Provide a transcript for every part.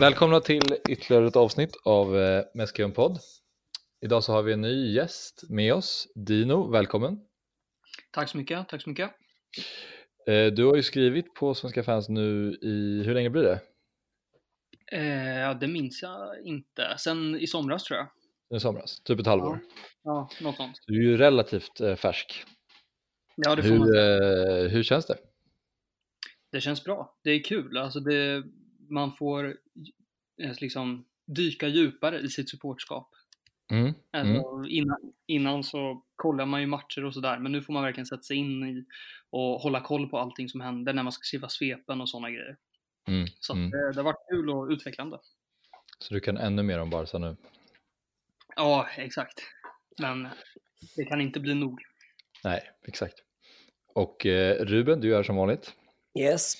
Välkomna till ytterligare ett avsnitt av eh, Meskön podd. Idag så har vi en ny gäst med oss, Dino, välkommen. Tack så mycket, tack så mycket. Eh, du har ju skrivit på Svenska fans nu i, hur länge blir det? Eh, ja, det minns jag inte. Sen i somras tror jag. I somras, typ ett halvår. Ja, något sånt. Du är ju relativt eh, färsk. Ja, det får man Hur, säga. eh, hur känns det? Det känns bra. Det är kul. Alltså det, man får liksom dyka djupare i sitt supportskap. Mm. Alltså, Mm. innan, innan så kollar man ju matcher och sådär, men nu får man verkligen sätta sig in i och hålla koll på allting som händer när man ska skriva svepen och sådana grejer. Mm. Så att Mm. det, det har varit kul och utvecklande. Så du kan ännu mer om Barca nu? Ja, exakt. Men det kan inte bli nog. Nej, exakt. Och eh, Ruben, du är som vanligt. Yes.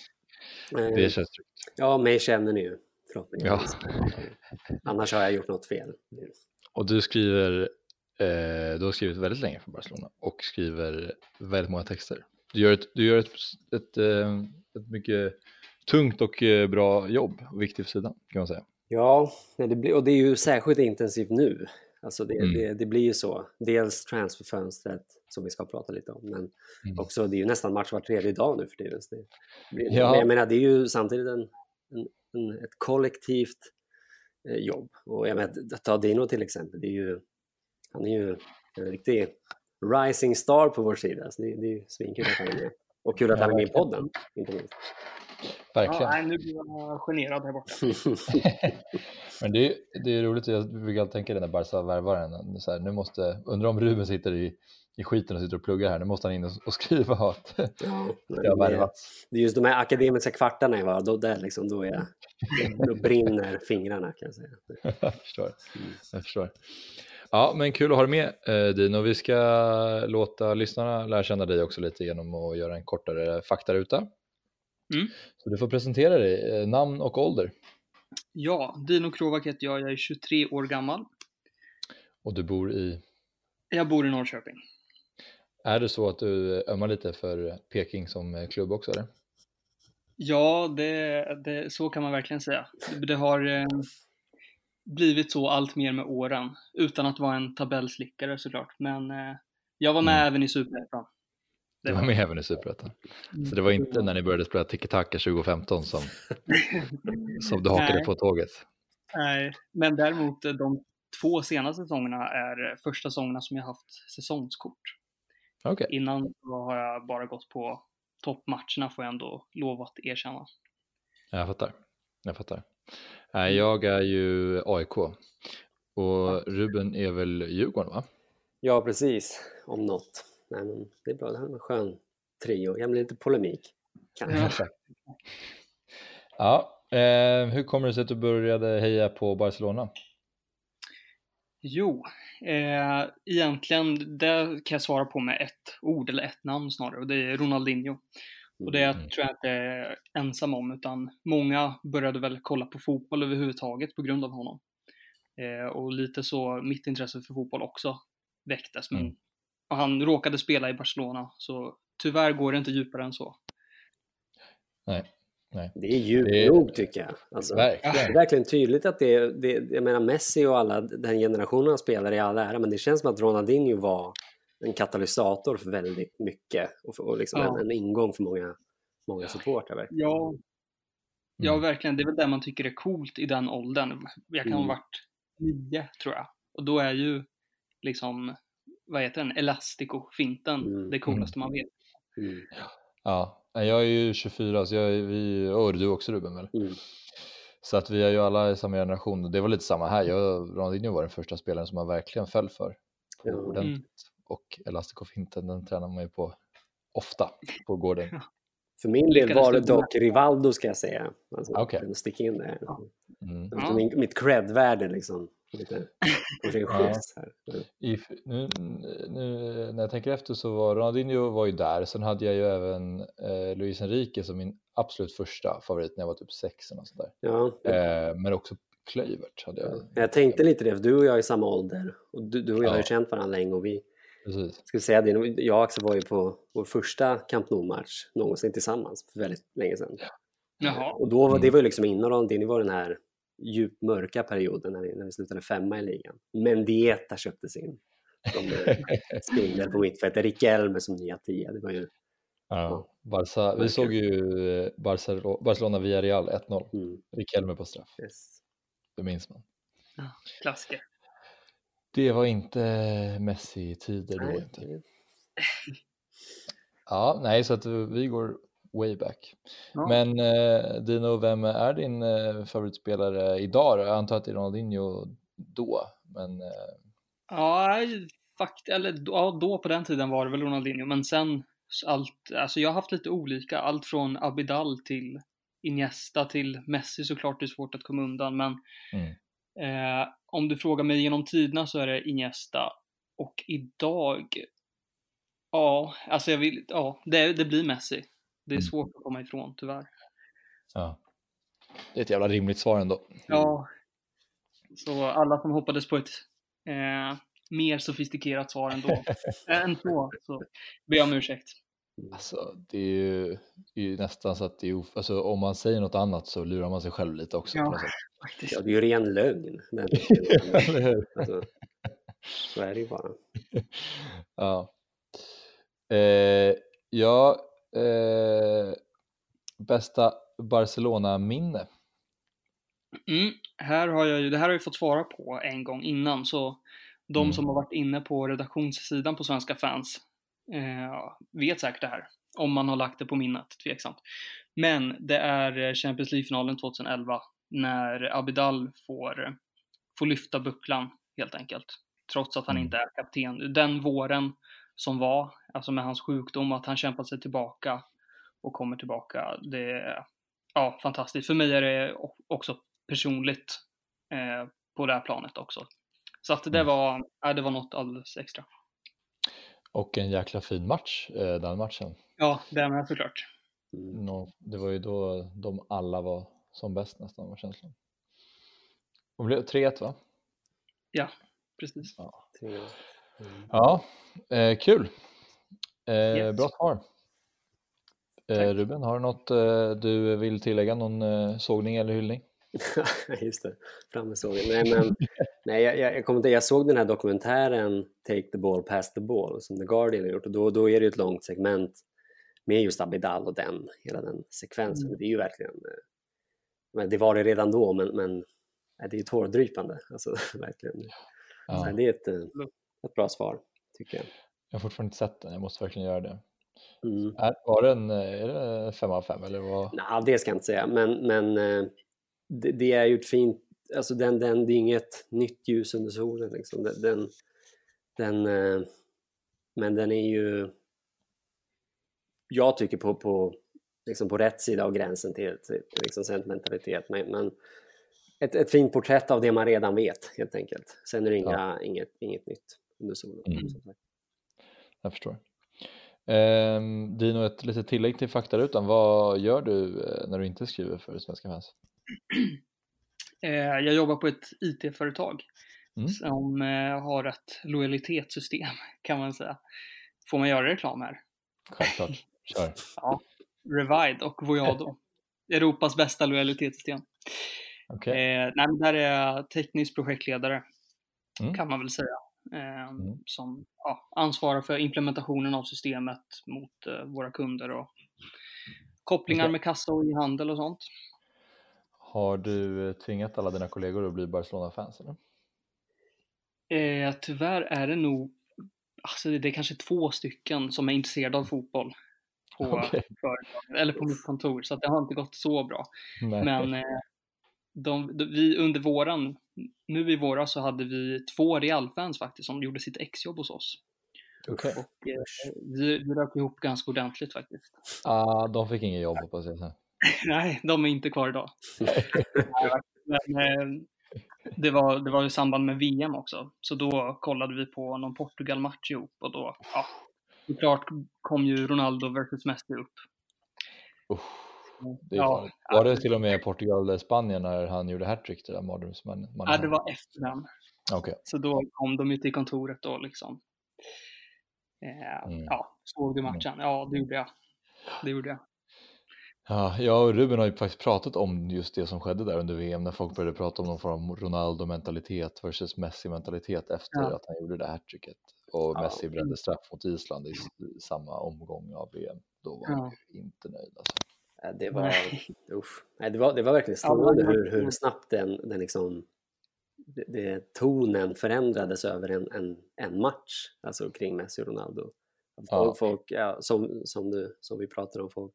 Eh, Det känns tryggt. Ja, mig känner ni ju förhoppningsvis. Ja. Annars har jag gjort något fel. Och du skriver, eh, du har skrivit väldigt länge för Barcelona och skriver väldigt många texter. Du gör ett, du gör ett, ett, eh, ett mycket tungt och eh, bra jobb viktigt för sidan kan man säga. Ja, det blir, och det är ju särskilt intensivt nu. Alltså det, Mm. det, det blir ju så. Dels transferfönstret som vi ska prata lite om, men Mm. också det är ju nästan match var tredje dag nu för tiden. Det blir, Ja. Men jag menar, det är ju samtidigt en, en, en, ett kollektivt eh, jobb. Och jag menar, att ta Dino till exempel, det är ju, han är ju en riktig rising star på vår sida. Så det, det är ju svinkul att han är med. Och kul att han är med i podden, inte minst. Verkligen. Ja, nej, nu blir jag generad här borta. Men det är, det är roligt, jag brukar alltid tänka det när Barca värvar en. Så här, nu måste, undrar om Ruben sitter i, i skiten och sitter och pluggar här. Nu måste han in och, skriva att Ja, det har värvats. det är just de här akademiska kvartarna, va? Då, där liksom, då, är jag, då brinner fingrarna kan jag säga. jag förstår. Jag förstår. Ja, men kul att ha dig med eh, Dino. Vi ska låta lyssnarna lära känna dig också lite genom att göra en kortare faktaruta. Mm. Så du får presentera dig, eh, namn och ålder. Ja, Dino Krovak heter jag. Jag är 23 år gammal. Och du bor i, Jag bor i Norrköping. Är det så att du ömmar lite för Peking som eh, klubb också eller? Ja, det, det, så kan man verkligen säga. Det, har eh, blivit så allt mer med åren. Utan att vara en tabellslickare såklart. Men eh, jag var med Mm. även i Superettan. Du var med även i Superettan. Mm. Så det var inte när ni började spela tiki-taka 2015 som, som du hakade Nej. på tåget? Nej, men däremot de två senaste säsongerna är första säsongerna som jag haft säsongskort. Okej, Innan har jag bara gått på toppmatcherna får jag ändå lov att erkänna. jag fattar. Jag fattar. Nej, jag är ju AIK och Ruben är väl Djurgården va? Ja, precis. Om något. Nej, men det är bra. Det här är en skön trio. Jag blir lite polemik. Kanske. Ja, eh, hur kommer det sig att du började heja på Barcelona? Jo, eh, egentligen det kan jag svara på med ett ord eller ett namn snarare och det är Ronaldinho. Och det Mm. tror jag inte är ensam om utan många började väl kolla på fotboll överhuvudtaget på grund av honom. Eh, och lite så mitt intresse för fotboll också väcktes. Men, Mm. han råkade spela i Barcelona så tyvärr går det inte djupare än så. Nej, nej. Det är djupt nog tycker jag. Alltså, det är Verkligen. verkligen tydligt att det är, det, jag menar Messi och alla den generationen av spelare i all ära, men det känns som att Ronaldinho var en katalysator för väldigt mycket och, för, och liksom Ja. en, en ingång för många, många supportrar. verkligen. Ja, ja, Mm. verkligen. Det är väl det man tycker är coolt i den åldern. Jag kan ha Mm. varit nio, tror jag. Och då är ju liksom, vad heter den, elastico-finten Mm. det coolaste man vet. Mm. Ja, nej, jag är ju 24 så jag är, vi, och du också Ruben väl? Mm. Så att vi är ju alla i samma generation och det var lite samma här. Jag, Ronaldinho var den första spelaren som man verkligen föll för. Ordentligt. Mm. Och Elastico-finten den tränar man ju på ofta på gården. För min del var det dock Rivaldo ska jag säga. Alltså, Okej. den sticker in där. Mm. Min, mitt cred-värde liksom. Lite, kanske en skjuts här. I, nu, nu, när jag tänker efter så var Ronaldinho var ju där. Sen hade jag ju även eh, Luis Enrique som min absolut första favorit när jag var typ sex eller något sånt där. Ja, Eh, men också Kluivert hade jag. Jag tänkte lite det, för du och jag är i samma ålder. Och du, du och jag har ju Ja. känt varandra länge och vi, Precis. ska vi säga det, jag och Axel var ju på vår första Camp Nou-match någonsin tillsammans för väldigt länge sedan. Jaha. Och då var, Mm. det var ju liksom innan Ronaldinho var den här djupt mörka perioden när vi, när vi slutade femma i ligan. Mendieta köptes in eh, spindel på mittfältet. Riquelme som nya tia. Det var ju Ja, Barca, vi såg ju eh, Barca- Barcelona via Real 1-0. mm, Riquelme på straff, yes. det minns man. Klassiker. Det var inte Messi-tider då Nej, inte. Ja, nej, så att vi går way back. Ja. Men eh, Dino, vem är din eh, favoritspelare idag? då? Jag antar att det är Ronaldinho då, men eh, Ja, fakt eller ja, då på den tiden var det väl Ronaldinho, men sen allt, alltså jag har haft lite olika, allt från Abidal till Iniesta till Messi såklart, det är svårt att komma undan, men mm. eh, om du frågar mig genom tiderna så är det Iniesta och idag, ja, alltså jag vill, ja, det, det blir Messi. Det är Mm. svårt att komma ifrån tyvärr. ja. Det är ett jävla rimligt svar ändå. Ja, så alla som hoppades på ett eh, mer sofistikerat svar ändå, än så, så ber jag om ursäkt. Alltså, det är ju, det är ju nästan så att det är, of- alltså, om man säger något annat så lurar man sig själv lite också. Ja. Faktiskt. Ja, det är ju ren lögn. Alltså, så är det ju bara. Ja. Eh, ja, eh, bästa Barcelona-minne? Mm, här har jag ju, det här har jag fått svara på en gång innan, så de Mm. som har varit inne på redaktionssidan på Svenska fans eh, vet säkert det här. Om man har lagt det på minnet, tveksamt. Men det är Champions League-finalen 2011 när Abidal får, får lyfta bucklan helt enkelt. Trots att han Mm. inte är kapten. Den våren som var, alltså med hans sjukdom, att han kämpat sig tillbaka och kommer tillbaka. Det är ja, fantastiskt. För mig är det också personligt eh, på det här planet också. Så att det Mm. var, ja, det var något alldeles extra. Och en jäkla fin match, eh, den matchen. Ja, det är med såklart. Mm. Nå, det var ju då de alla var som bäst nästan var känslan. Det blev 3-1 va? Precis. Tre- mm. Ja, eh, kul. Eh, Yes. Bra svar. Eh. Ruben, har du något eh, du vill tillägga? Någon eh, sågning eller hyllning? Just det, fram med sågen. Nej, men, nej, jag, jag, jag, inte, jag såg den här dokumentären Take the ball, pass the ball som The Guardian har gjort och då, då är det ju ett långt segment med just Abidal och den, hela den sekvensen. Mm. Det är ju verkligen, eh, men det var det redan då men, men det är ju tårdrypande. Alltså, verkligen. Ja, Nej, det är ett, eh, ett bra svar tycker jag. Jag har fortfarande inte sett den, jag måste verkligen göra det. Mm. Är, var det en, eh, är det fem av fem eller vad? Nej, det ska jag inte säga, men, men eh, det, det är ju ett fint, alltså den, den, det är inget nytt ljus under solen liksom. Den, den, den eh, men den är ju, jag tycker på, på, liksom på rätt sida av gränsen till, till liksom sentimentalitet, men, men ett, ett fint porträtt av det man redan vet helt enkelt. Sen är det inga, inget, inget nytt under solen. Mm. Jag förstår. Ehm, Dino, ett litet tillägg till faktarutan. Vad gör du eh, när du inte skriver för Svenska fans? Eh, jag jobbar på ett IT-företag Mm. som eh, har ett lojalitetssystem kan man säga. Får man göra reklam här? Självklart, kör. Ja. Revide och Voyado. Europas bästa lojalitetssystem. Okej. Eh, nej, där är jag teknisk projektledare, Mm. kan man väl säga. Eh, Mm. Som ja, ansvarar för implementationen av systemet mot eh, våra kunder och kopplingar med kassa och e-handel och sånt. Har du eh, tvingat alla dina kollegor att bli Barcelona-fans? Eh, tyvärr är det nog, alltså det är kanske två stycken som är intresserade av fotboll på Okej. företaget, eller på mitt kontor, så det har inte gått så bra. Nej. Men eh, de, de, vi under våren, nu i våras så hade vi två Real-fans faktiskt som gjorde sitt exjobb hos oss. Okej. Och eh, vi, vi rök ihop ganska ordentligt faktiskt. Ah, de fick inget jobb hoppas jag. Nej, de är inte kvar idag. Men, eh, det, var, det var i samband med VM också, så då kollade vi på någon Portugal-match ihop och då, ja, såklart kom ju Ronaldo versus Messi upp. Usch, det Ja. Var det till och med Portugal-Spanien när han gjorde hattrick? Ja, det var efter den. Okej. Så då kom de ju till kontoret och liksom, eh, Mm. ja, såg du matchen? Ja, det gjorde jag. Det gjorde jag. Ja, jag och Ruben har ju faktiskt pratat om just det som skedde där under VM när folk började prata om någon form av Ronaldo-mentalitet versus Messi-mentalitet efter Ja. att han gjorde det hattricket och Ja. Messi brände straff mot Island i samma omgång av VM. Då var Ja. han inte nöjd alltså. Ja, Det var, Nej. usch. Nej, det var, det var verkligen Ja, slående hur, verkligen- hur snabbt den, den liksom, det, det, tonen förändrades över en, en, en match, alltså kring Messi och Ronaldo. Ja. Folk, ja, som, som, du, som vi pratade om, folk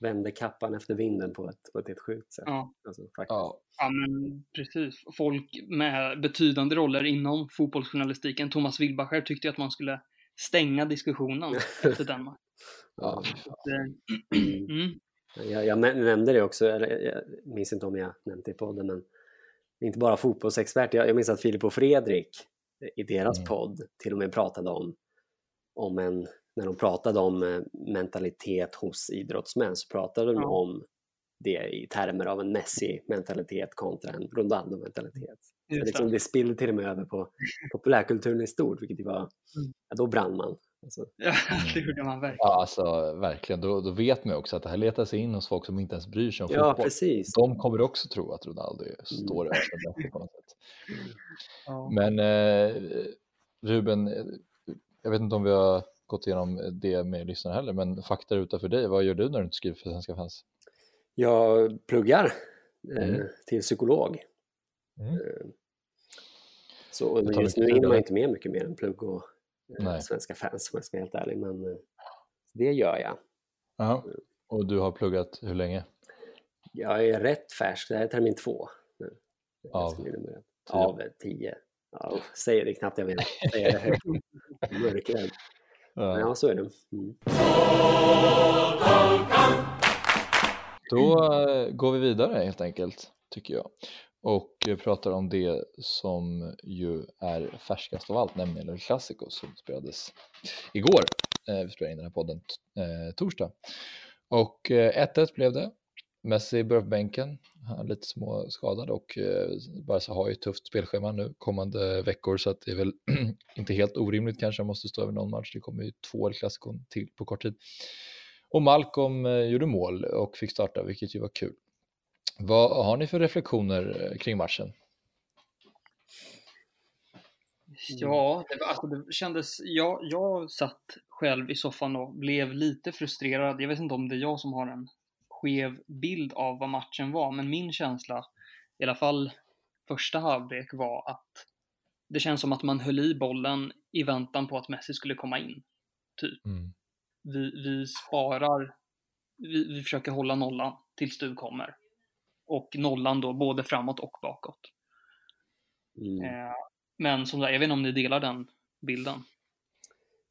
vände kappan efter vinden på ett, på ett helt sjukt sätt. Ja. Alltså. Ja, Ja, men precis. Folk med betydande roller inom fotbollsjournalistiken. Thomas Wilbacher tyckte att man skulle stänga diskussionen efter den matchen. ja. Eh, Mm. Jag, jag nä- nämnde det också, eller jag minns inte om jag nämnde det i podden, men inte bara fotbollsexpert. Jag, jag minns att Filip och Fredrik i deras Mm. podd till och med pratade om, om en, när de pratade om eh, mentalitet hos idrottsmän så pratade de om det i termer av en Messi-mentalitet kontra en Ronaldo-mentalitet. Liksom, det. spillde till och med över på populärkulturen i stort, vilket var, Mm. ja, då brann man. Alltså, Ja, det gjorde man verkligen. ja alltså verkligen. Då, då vet man också att det här letar sig in hos folk som inte ens bryr sig om ja, fotboll. precis. De kommer också tro att Ronaldo är- står över Messi på något sätt. Ja. Men eh, Ruben, eh, jag vet inte om vi har gått igenom det med lyssnarna heller, men fakta utanför dig, vad gör du när du inte skriver för Svenska fans? Jag pluggar eh, Mm. till psykolog. Mm. Eh, så just nu hinner man inte med mycket mer än plugg och Nej. svenska fans om jag ska vara helt ärlig. Men eh, det gör jag. Ja. Och du har pluggat hur länge? Jag är rätt färsk, det här är termin två. Nu. Av tio? Av eh, tio. Ja, säger det knappt jag vill säga det högt. Mörkrädd. Ja. ja, så är det. Mm. Då eh, går vi vidare helt enkelt, tycker jag. Och pratar om det som ju är färskast av allt, nämligen El Clasico som spelades igår. Eh, vi spelade in den här podden eh, torsdag. Och eh, 1-1 blev det. Messi börjar på bänken, han är lite småskadad och Barca har ju ett tufft spelschema nu kommande veckor så att det är väl inte helt orimligt kanske han måste stå över någon match. Det kommer ju två El Clasico till på kort tid. Och Malcolm gjorde mål och fick starta, vilket ju var kul. Vad har ni för reflektioner eh, kring matchen? Ja, det, alltså det kändes... Jag, jag satt själv i soffan och blev lite frustrerad. Jag vet inte om det är jag som har en skev bild av vad matchen var, men min känsla, i alla fall första halvlek, var att det känns som att man höll i bollen i väntan på att Messi skulle komma in. Typ. Vi, vi sparar, vi, vi försöker hålla nollan tills du kommer. Och nollan då både framåt och bakåt. Mm. Eh, men som sagt, jag vet inte om ni delar den bilden.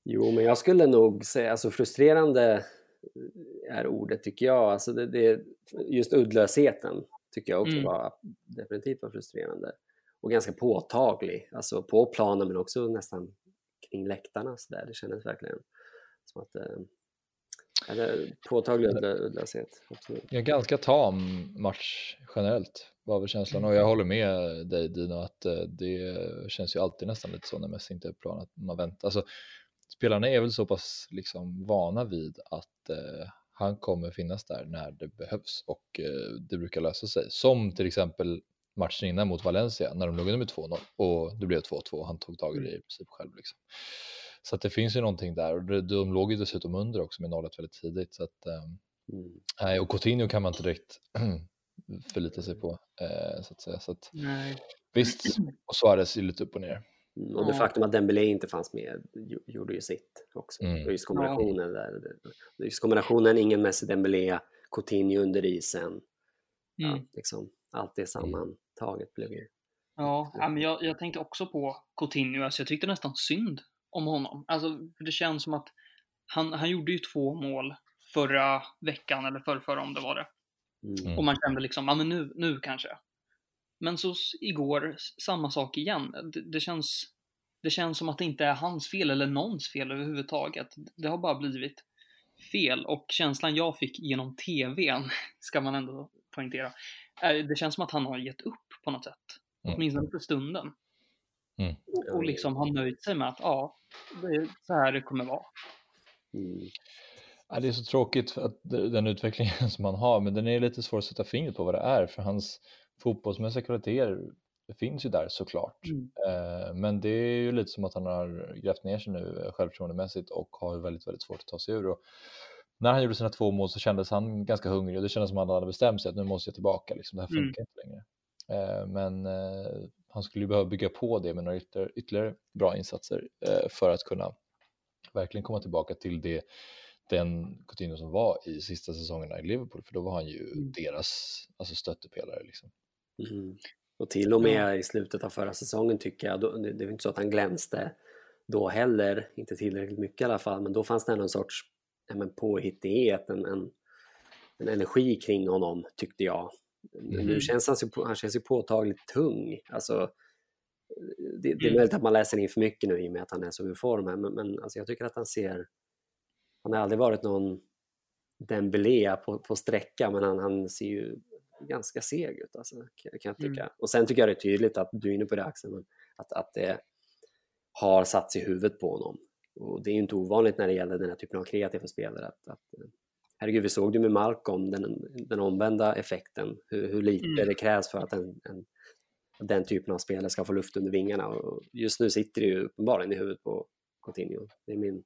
Jo, men jag skulle nog säga, alltså frustrerande är ordet tycker jag. Alltså det, det, just uddlösheten tycker jag också Mm. var definitivt var frustrerande. Och ganska påtaglig, alltså på planen men också nästan kring läktarna. Så där. Det kändes verkligen som att eh, eller, påtaglig uddlö- uddlöshet. Absolut. Ja, ganska tam match generellt var väl känslan och jag håller med dig Dino att eh, det känns ju alltid nästan lite så när Messi inte är på plan att man väntar. Alltså, spelarna är väl så pass liksom vana vid att eh, han kommer finnas där när det behövs och eh, det brukar lösa sig. Som till exempel matchen innan mot Valencia när de låg under med 2-0 och det blev 2-2 han tog tag i det i princip själv. Liksom. Så att det finns ju någonting där och de, låg ju dessutom under också med 0-1 väldigt tidigt. Så att, eh, Mm. Nej, och Coutinho kan man inte direkt förlita sig på, eh, så att säga. Så att, Nej. visst, och Suarez är lite upp och ner. Mm, Och det Ja. faktum att Dembélé inte fanns med gjo- gjorde ju sitt också. Mm. Just kombinationen där. Just kombinationen ingen Messi, Dembélé, Coutinho under isen. Ja, Mm. liksom, allt det sammantaget blev ju... Ja, ja, men jag, jag tänkte också på Coutinho. Alltså jag tyckte nästan synd om honom. Alltså, för det känns som att han, han gjorde ju två mål förra veckan, eller förrförra om det var det. Mm. Och man kände liksom, ja men nu, nu kanske. Men så igår, samma sak igen. Det, det, känns, det känns som att det inte är hans fel eller någons fel överhuvudtaget. Det har bara blivit fel. Och känslan jag fick genom TVn, ska man ändå poängtera, är, det känns som att han har gett upp på något sätt. Mm. Åtminstone för stunden. Mm. Och liksom har nöjt sig med att, ja, det är så här det kommer vara. Mm. Ja, det är så tråkigt att den utvecklingen som han har, men den är lite svår att sätta fingret på vad det är, för hans fotbollsmässiga kvaliteter finns ju där såklart. Mm. Eh, men det är ju lite som att han har grävt ner sig nu eh, självförtroendemässigt och har väldigt, väldigt svårt att ta sig ur. Och när han gjorde sina två mål så kändes han ganska hungrig och det kändes som att han hade bestämt sig att nu måste jag tillbaka, liksom, det här mm. funkar mm. inte längre. Eh, men han skulle ju behöva bygga på det med några ytterligare, bra insatser för att kunna verkligen komma tillbaka till det den Coutinho som var i sista säsongerna i Liverpool, för då var han ju mm. deras alltså stöttepelare. Liksom. Mm. Och till och med i slutet av förra säsongen tycker jag, då, det, var inte så att han glänste då heller, inte tillräckligt mycket i alla fall, men då fanns det en sorts ja, påhittighet, en, en, en energi kring honom tyckte jag. Mm. Nu känns han, han känns ju påtagligt tung. Alltså, det, det, är mm. möjligt att man läser in för mycket nu i och med att han är så ur form, men, men alltså jag tycker att han ser han har aldrig varit någon Dembélé på, på sträcka men han, han ser ju ganska seg ut alltså, kan jag tycka. Mm. Och sen tycker jag det är tydligt att, du är inne på det Axel, att, att det har satts i huvudet på honom. Och det är ju inte ovanligt när det gäller den här typen av kreativa spelare att, att herregud, vi såg det med Malcolm, den, den omvända effekten, hur, hur lite mm. det krävs för att en, en, den typen av spelare ska få luft under vingarna. Och just nu sitter det ju uppenbarligen i huvudet på Coutinho. Det är min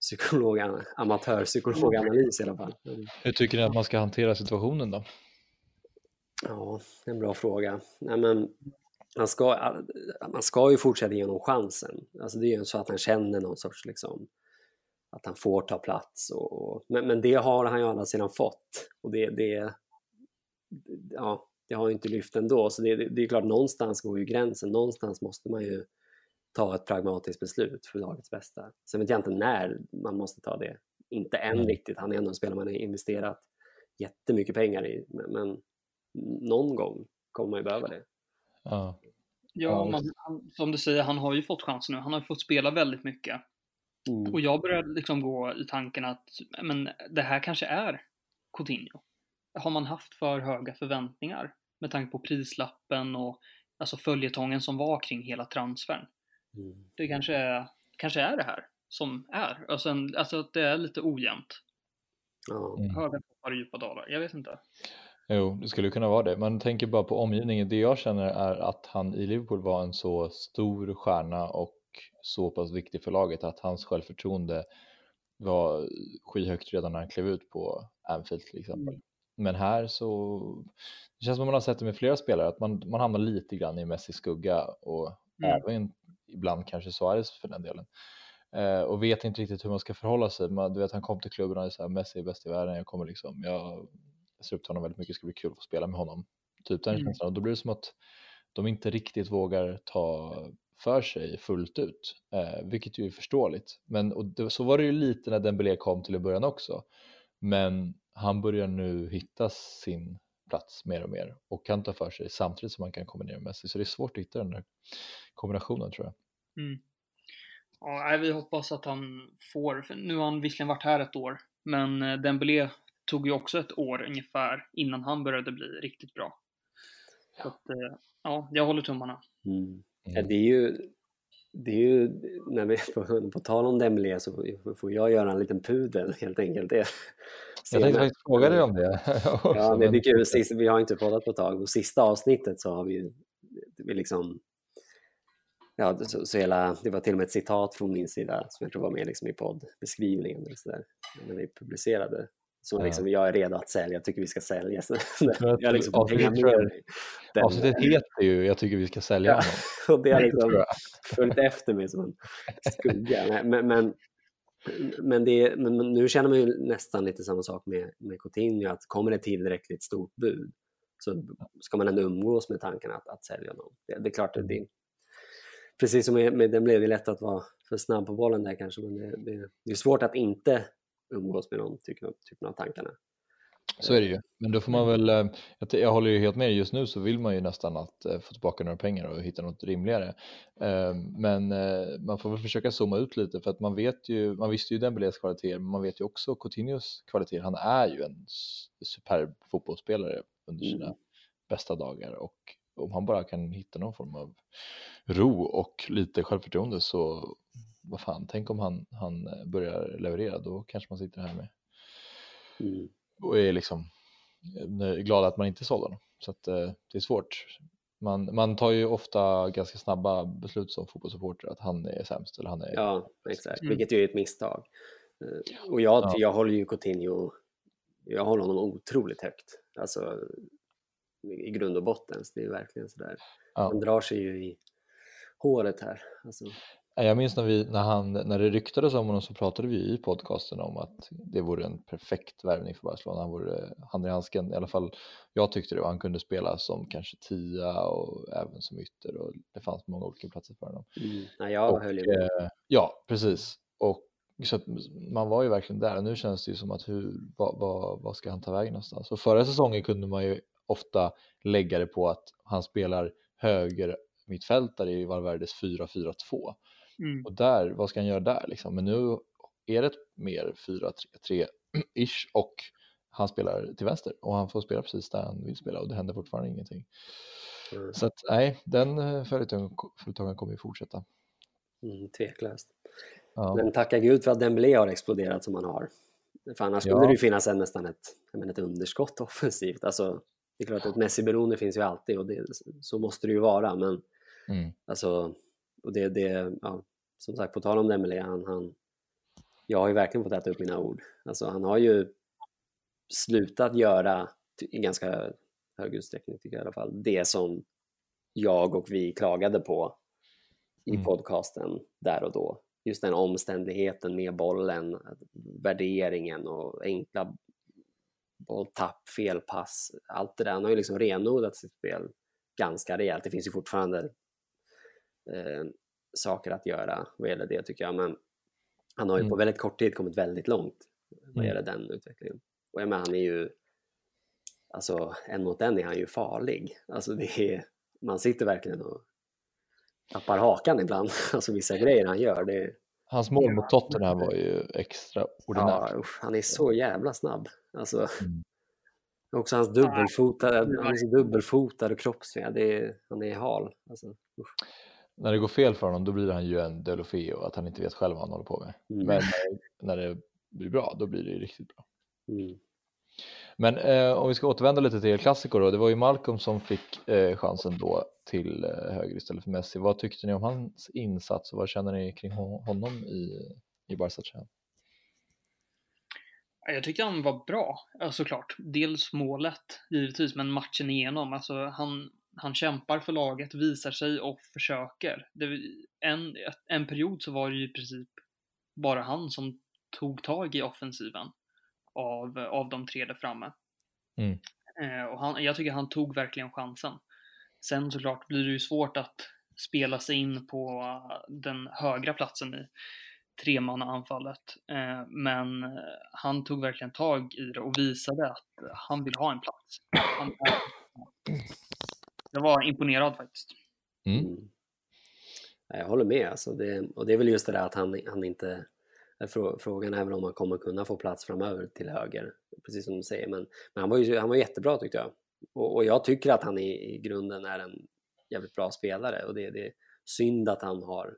psykolog, amatörpsykologanalys i alla fall. Hur tycker ni att man ska hantera situationen då? Ja, det är en bra fråga. Nej, men man, ska, man ska ju fortsätta ge honom chansen. Alltså det är ju så att han känner någon sorts liksom, att han får ta plats. Och, men, men det har han ju alla sidan fått. Och det, det, ja, det har ju inte lyft ändå. Så det, det, det är klart, någonstans går ju gränsen. Någonstans måste man ju ta ett pragmatiskt beslut för lagets bästa. Sen vet jag inte när man måste ta det. Inte än mm. riktigt. Han är ändå en spelare man har investerat jättemycket pengar i. Men, men någon gång kommer man ju behöva det. Ja, ja man, som du säger, han har ju fått chansen nu. Han har fått spela väldigt mycket. Mm. Och jag började liksom gå i tanken att men, det här kanske är Coutinho. Har man haft för höga förväntningar med tanke på prislappen och alltså följetongen som var kring hela transfern? Mm. Det kanske är, kanske är det här som är. Och sen, alltså att det är lite ojämnt. Mm. Höga toppar och djupa dalar. Jag vet inte. Jo, det skulle kunna vara det. Man tänker bara på omgivningen. Det jag känner är att han i Liverpool var en så stor stjärna och så pass viktig för laget att hans självförtroende var skyhögt redan när han klev ut på Anfield till exempel. Mm. Men här så, det känns som man har sett det med flera spelare, att man, man hamnar lite grann i Messis skugga och mm. även ibland kanske Suarez för den delen. Eh, och vet inte riktigt hur man ska förhålla sig. Man, du vet, han kom till klubben och sa Messi är bäst i världen, jag kommer liksom, jag ser upp till honom väldigt mycket, det ska bli kul att få spela med honom. Typ den mm. känslan. Och då blir det som att de inte riktigt vågar ta för sig fullt ut, eh, vilket ju är förståeligt. Men och det, så var det ju lite när Dembélé kom till i början också. Men han börjar nu hitta sin plats mer och mer och kan ta för sig samtidigt som man kan kombinera med Messi. Så det är svårt att hitta den där kombinationen tror jag. Mm. Ja, vi hoppas att han får, nu har han visserligen varit här ett år, men eh, Dembélé tog ju också ett år ungefär innan han började bli riktigt bra. Ja. Så att, eh, ja, jag håller tummarna. Mm. Mm. Det är ju, det är ju, när vi på, på tal om Dembélé så får jag göra en liten pudel helt enkelt. Det, jag tänkte faktiskt fråga dig om det. ja, det är kul. Sist, vi har inte poddat på ett tag och sista avsnittet så har vi, vi liksom Ja, så, så hela, det var till och med ett citat från min sida som jag tror var med liksom i poddbeskrivningen eller så där, när vi publicerade. Så liksom, jag är redo att sälja, jag tycker vi ska sälja. Så, jag liksom avsnittet heter ju Jag tycker vi ska sälja. Ja, och det har liksom följt efter mig som en skugga. Men, men, men, det, men nu känner man ju nästan lite samma sak med, med Coutinho, att kommer det tillräckligt stort bud så ska man ändå umgås med tanken att, att sälja honom. Det, det är klart, att det, precis som med, med den blev det lätt att vara för snabb på bollen där kanske, men det, det, det är svårt att inte umgås med någon typen av, tankarna. Så är det ju, men då får man väl, eh, jag håller ju helt med just nu så vill man ju nästan att eh, få tillbaka några pengar och hitta något rimligare. Eh, men man får väl försöka zooma ut lite för att man vet ju, man visste ju Dembélés kvaliteter, men man vet ju också Coutinhos kvaliteter. Han är ju en superb fotbollsspelare under sina mm. bästa dagar och om han bara kan hitta någon form av ro och lite självförtroende så vad fan, tänk om han, han börjar leverera, då kanske man sitter här med Mm. och är liksom eh, glad att man inte sålde honom. Så att eh, det är svårt. Man, man tar ju ofta ganska snabba beslut som fotbollssupporter att han är sämst eller han är... Ja, exakt. Mm. Vilket ju är ett misstag. Eh, Och jag, Ja. jag håller ju Coutinho, jag håller honom otroligt högt. Alltså i grund och botten. Så det är verkligen sådär. Ja. Han drar sig ju i håret här. Alltså, Jag minns när, vi, när, han, när det ryktades om honom så pratade vi i podcasten om att det vore en perfekt värvning för Barcelona. Han vore hand i handsken, i alla fall jag tyckte det. Han kunde spela som kanske tia och även som ytter och det fanns många olika platser för honom. mm. Nej, jag och, höll eh, ja, precis. Och så man var ju verkligen där och nu känns det ju som att hur, vad, vad, vad ska han ta vägen någonstans? Och förra säsongen kunde man ju ofta lägga det på att han spelar höger mittfältare i Valverdes 4-4-2. Mm. Och där, vad ska han göra där liksom? Men nu är det mer 4-3-3-ish och han spelar till vänster och han får spela precis där han vill spela och det händer fortfarande ingenting. Mm. Så att nej, den eh, företagaren kommer ju fortsätta. Mm, tveklöst. Ja, Men tacka gud för att Dembélé har exploderat som han har. För annars skulle Ja. det ju finnas en, nästan ett, menar, ett underskott offensivt. Alltså, det är klart att Messi-beroende finns ju alltid och det, så måste det ju vara. Men mm, alltså, och det, det, ja, som sagt, på tal om Dembélé, han, han, jag har ju verkligen fått äta upp mina ord. Alltså, han har ju slutat göra, i ganska hög utsträckning tycker jag i alla fall, det som jag och vi klagade på i Mm. podcasten där och då. Just den omständigheten med bollen, värderingen och enkla bolltapp, felpass, allt det där. Han har ju liksom renodlat sitt spel ganska rejält. Det finns ju fortfarande eh, saker att göra vad gäller det tycker jag, men han har ju på Mm. väldigt kort tid kommit väldigt långt vad Mm. gäller den utvecklingen. Och jag menar, han är ju, alltså en mot en är han ju farlig. Alltså det är, man sitter verkligen och tappar hakan ibland, alltså vissa grejer han gör. Det är, Hans mål mot Tottenham var ju extraordinärt. ja, usch, han är så jävla snabb. Alltså, Mm. Också hans dubbelfotade, han är så dubbelfotad och är, han är hal. Alltså, usch. När det går fel för honom då blir han ju en Delofeo att han inte vet själv vad han håller på med. Mm. Men eh, när det blir bra då blir det ju riktigt bra. Mm. Men eh, om vi ska återvända lite till El Clasico då. Det var ju Malcolm som fick eh, chansen då till eh, höger istället för Messi. Vad tyckte ni om hans insats och vad känner ni kring hon- honom i, i? Ja, Jag tycker han var bra, ja, såklart. Dels målet, givetvis, men matchen igenom. Alltså, han, han kämpar för laget, visar sig och försöker. Det, en, en period så var det ju i princip bara han som tog tag i offensiven av, av de tre där framme. Mm. Eh, och han, jag tycker han tog verkligen chansen. Sen såklart blir det ju svårt att spela sig in på eh, den högra platsen i tremannaanfallet. Eh, men eh, han tog verkligen tag i det och visade att han vill ha en plats. Han, jag var imponerad faktiskt. Mm. Mm. Ja, Jag håller med. Alltså det, och det är väl just det där att han, han inte... frå- Frågan är väl om han kommer kunna få plats framöver till höger, precis som du säger. Men, men han, var ju, han var jättebra tyckte jag. Och, och jag tycker att han i, i grunden är en jävligt bra spelare. Och det, det är synd att han har...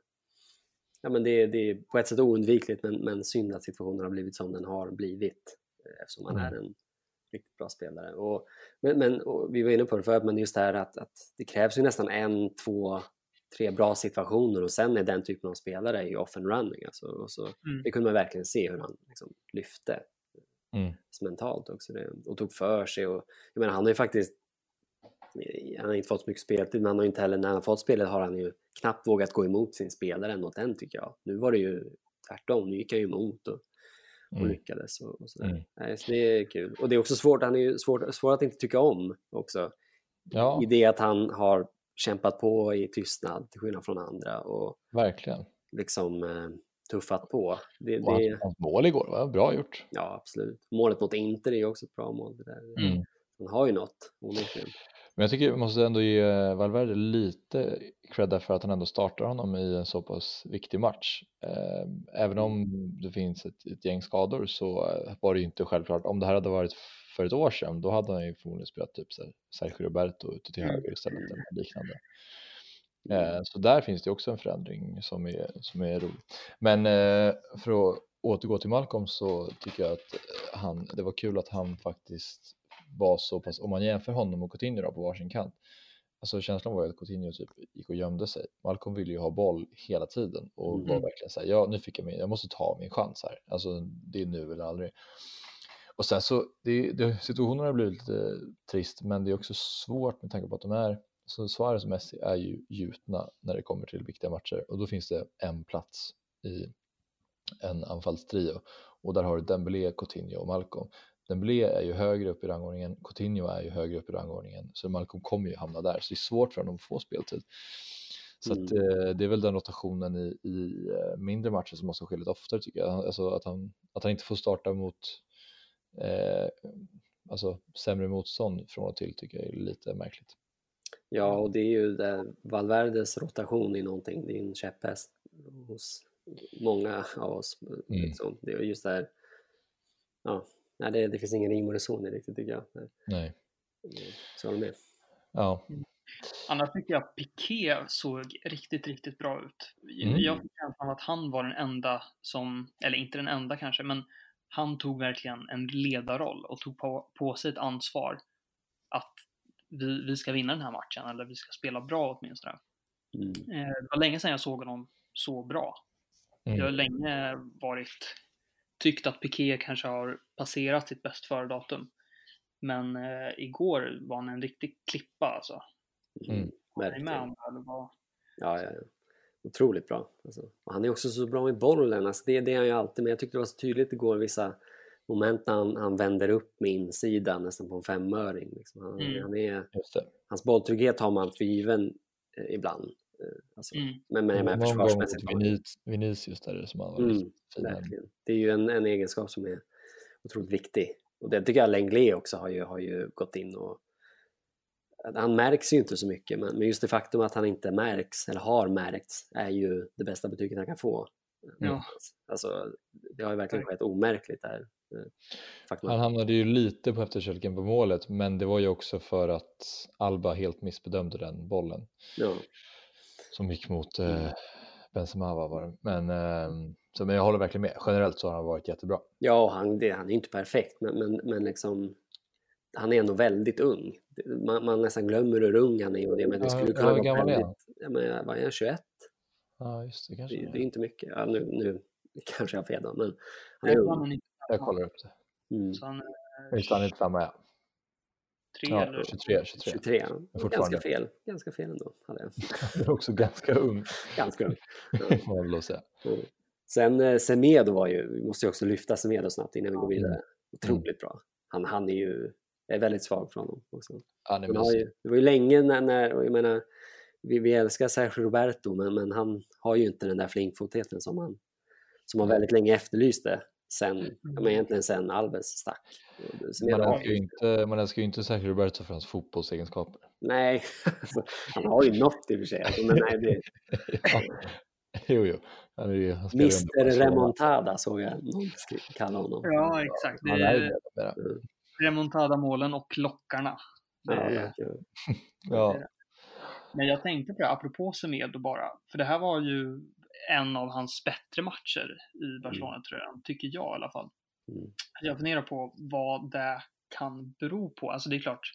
Ja, men det, det är på ett sätt oundvikligt, men, men synd att situationen har blivit som den har blivit. eh, Eftersom han Mm. är en riktigt bra spelare. Och, men men och vi var inne på det förut, men just det här att, att det krävs ju nästan en, två, tre bra situationer och sen är den typen av spelare i off and running. Alltså, och så, Mm. Det kunde man verkligen se hur han liksom lyfte Mm. mentalt också det, och tog för sig. Och, jag menar, han har ju faktiskt han har inte fått så mycket speltid, men han har inte heller, när han har fått spelet har han ju knappt vågat gå emot sin spelare mot den tycker jag. Nu var det ju tvärtom, nu gick han ju emot och, och Mm. lyckades. Och, och sådär. Mm. Nej, så det är kul. Och det är också svårt, han är ju svår, svår att inte tycka om också. Ja, I det att han har kämpat på i tystnad till skillnad från andra och verkligen. liksom eh, tuffat på. Det, Och det, hans mål igår var bra gjort. ja, absolut. Målet mot Inter är ju också ett bra mål. Det där. Mm. Han har ju något, onekligen. Men jag tycker jag måste ändå ge Valverde lite cred för att han ändå startar honom i en så pass viktig match. Eh, även om det finns ett, ett gäng skador så var det ju inte självklart. Om det här hade varit för ett år sedan då hade han ju förmodligen spelat typ Sergio Roberto ute till höger istället eller liknande. Eh, så där finns det också en förändring som är, som är rolig. Men eh, för att återgå till Malcolm så tycker jag att han, det var kul att han faktiskt var så pass, om man jämför honom och Coutinho då på varsin kant, alltså känslan var ju att Coutinho typ gick och gömde sig. Malcolm ville ju ha boll hela tiden och Mm. var verkligen så här, ja nu fick jag min, jag måste ta min chans här, alltså det är nu eller aldrig. Och sen så, det, det, situationen har blivit lite trist, men det är också svårt med tanke på att de är, så Suarez och Messi är ju gjutna när det kommer till viktiga matcher och då finns det en plats i en anfallstrio och där har du Dembélé, Coutinho och Malcolm. Dembélé är ju högre upp i rangordningen, Coutinho är ju högre upp i rangordningen, så Malcolm kommer ju hamna där, så det är svårt för honom att få speltid. Så att, eh, det är väl den rotationen i, i eh, mindre matcher som måste ske lite oftare tycker jag. Alltså att han, att han inte får starta mot eh, alltså, sämre motstånd från och till tycker jag är lite märkligt. Ja, och det är ju det, Valverdes rotation i någonting, det är en käpphäst hos många av oss. Liksom. Det är just det här, ja, nej, det, det finns ingen rim och reson i det riktigt tycker jag. Nej, Nej. Så håller med. Ja, Annars tycker jag Piqué såg riktigt, riktigt bra ut. Mm. Jag fick känslan av att han var den enda som, eller inte den enda kanske, men han tog verkligen en ledarroll och tog på, på sig ett ansvar att vi, vi ska vinna den här matchen, eller vi ska spela bra åtminstone. Mm. Eh, Det var länge sedan jag såg honom så bra. Mm. Jag har länge varit tyckt att Piqué kanske har passerat sitt bäst före-datum. Men eh, igår var han en riktig klippa alltså. Mm. Är ni Verkligen. med om det? Eller vad? Ja, ja, ja. Otroligt bra. Alltså. Och han är också så bra med bollen. Alltså, det, det är han ju alltid. Men jag tyckte det var så tydligt igår vissa moment när han, han vänder upp med insidan nästan på en femöring. Liksom. Han, Mm. han är, just det. hans bolltrygghet har man för given eh, ibland. Eh, alltså, Mm. Men med, med Någon gång försvarsmässigt. Vinicius där som han var Mm, fin. Verkligen. Det är ju en, en egenskap som är otroligt viktig. Och det tycker jag Lenglet också har ju, har ju gått in och han märks ju inte så mycket men, men just det faktum att han inte märks eller har märkts är ju det bästa betyget han kan få. Ja. Alltså, det har ju verkligen skett omärkligt där. eh, Faktum Han hamnade ju lite på efterkälken på målet, men det var ju också för att Alba helt missbedömde den bollen ja, som gick mot eh, Benzema va, var det. Men, eh, så, men jag håller verkligen med. Generellt så har han varit jättebra. ja han, det, han är ju inte perfekt men, men, men liksom han är ändå väldigt ung. Man, man nästan glömmer hur ung han är och det, men det Ja, skulle kunna vara gammal är han? väldigt... Ja, men, vad är han, 21? Ja, just det. Kanske Det, det det är inte mycket. Ja, nu, nu kanske jag har fel men han är ung. Jag kollar upp det. Mm. Så han Visst, han är inte samma ja. Ja eller 23, 23. 23, fortfarande. ganska fel. Ganska fel ändå. Hade jag. Han är också ganska ung, Ganska ung. Ja. man säga. Mm. Sen eh, Semedo var ju, vi måste ju också lyfta Semedo snabbt innan vi går vidare. Mm. Otroligt bra. Han, han är ju, jag är väldigt svag för honom också. Han har ju, det var ju länge när, när jag menar, vi, vi älskar Sergio Roberto men, men han har ju inte den där flinkfotheten som han, som han väldigt länge efterlyste. Sen, ja, men egentligen sen Alves stack. Man älskar ju inte, man älskar ju inte Sergio Roberto för hans fotbollsegenskaper. Nej, alltså, han har ju något i och för sig. Alltså, men nej, det, ja. Jo, jo. Han är ju, han Mr. Remontada såg jag någon kalla honom. Ja, exakt. Det är remontada-målen och lockarna. Det Ja. Ja, Men jag tänkte på det, apropå Semedo bara, för det här var ju en av hans bättre matcher i Barcelona-tröjan, tycker jag i alla fall. Mm. Jag funderar på vad det kan bero på. Alltså det är klart,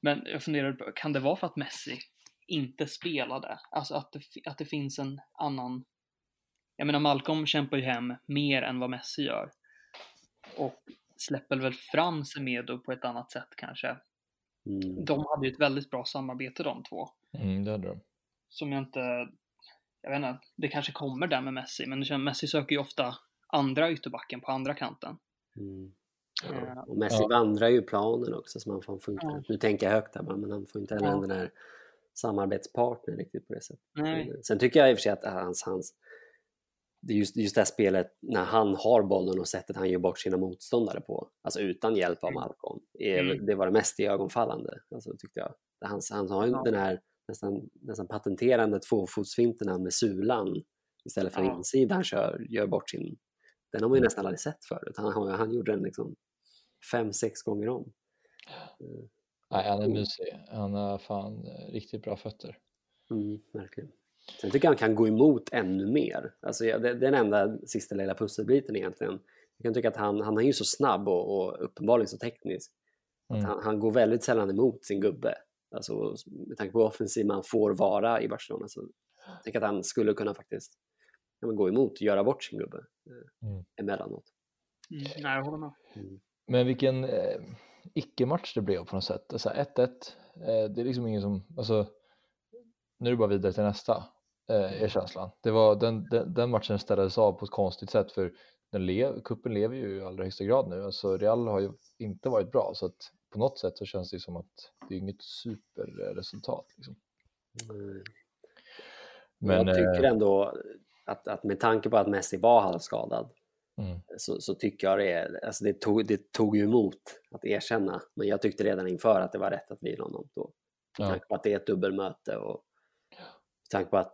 men jag funderar på, kan det vara för att Messi inte spelade? Alltså att det, att det finns en annan... Jag menar, Malcolm kämpar ju hem mer än vad Messi gör. Och släpper väl fram Semedo på ett annat sätt kanske. Mm. De hade ju ett väldigt bra samarbete de två mm, det hade de. som jag inte, jag vet inte, det kanske kommer där med Messi, men det känns, Messi söker ju ofta andra ytterbacken på andra kanten. Mm. Eh, Ja. Och Messi Ja. vandrar ju planen också så man får, får inte, Ja. nu tänker jag högt här men han får inte heller Ja. den där samarbetspartner riktigt på det sättet. Nej. Men Sen tycker jag i och för sig att hans, hans just, just det här spelet när han har bollen och sättet han gör bort sina motståndare på, alltså utan hjälp av Malcolm, är, Mm. det var det mest iögonfallande, alltså, tyckte jag. Han, han har ju Ja. den här nästan, nästan patenterande tvåfotsfinterna med sulan istället för Ja. insidan kör, gör bort sin... Den har man ju Mm. nästan aldrig sett förut. Han, han, gjorde den liksom fem, sex gånger om. Nej, han är mysig. Han har fan eh, riktigt bra fötter. Mm, verkligen. Sen tycker jag han kan gå emot ännu mer. Alltså, det, det är den enda sista lilla pusselbiten egentligen. jag kan tycka att han, han är ju så snabb och, och uppenbarligen så teknisk. Att Mm. han, han går väldigt sällan emot sin gubbe. Alltså, med tanke på hur offensiv man får vara i Barcelona så jag tänker att han skulle kunna faktiskt ja, gå emot och göra bort sin gubbe eh, Mm. emellanåt. Mm, nej, jag håller med. Men vilken eh, icke-match det blev på något sätt. Alltså 1-1, eh, det är liksom ingen som, alltså nu är det bara vidare till nästa, eh, är känslan. Det var, den, den, den matchen ställdes av på ett konstigt sätt för den lev, kuppen lever ju i allra högsta grad nu. Alltså Real har ju inte varit bra så att på något sätt så känns det som att det är inget superresultat. Liksom. Mm. Men, jag tycker eh, ändå att, att med tanke på att Messi var halvskadad mm, så, så tycker jag det, är, alltså det, tog, det tog emot att erkänna. Men jag tyckte redan inför att det var rätt att vila honom då. Med Ja. tanke på att det är ett dubbelmöte och med tanke på att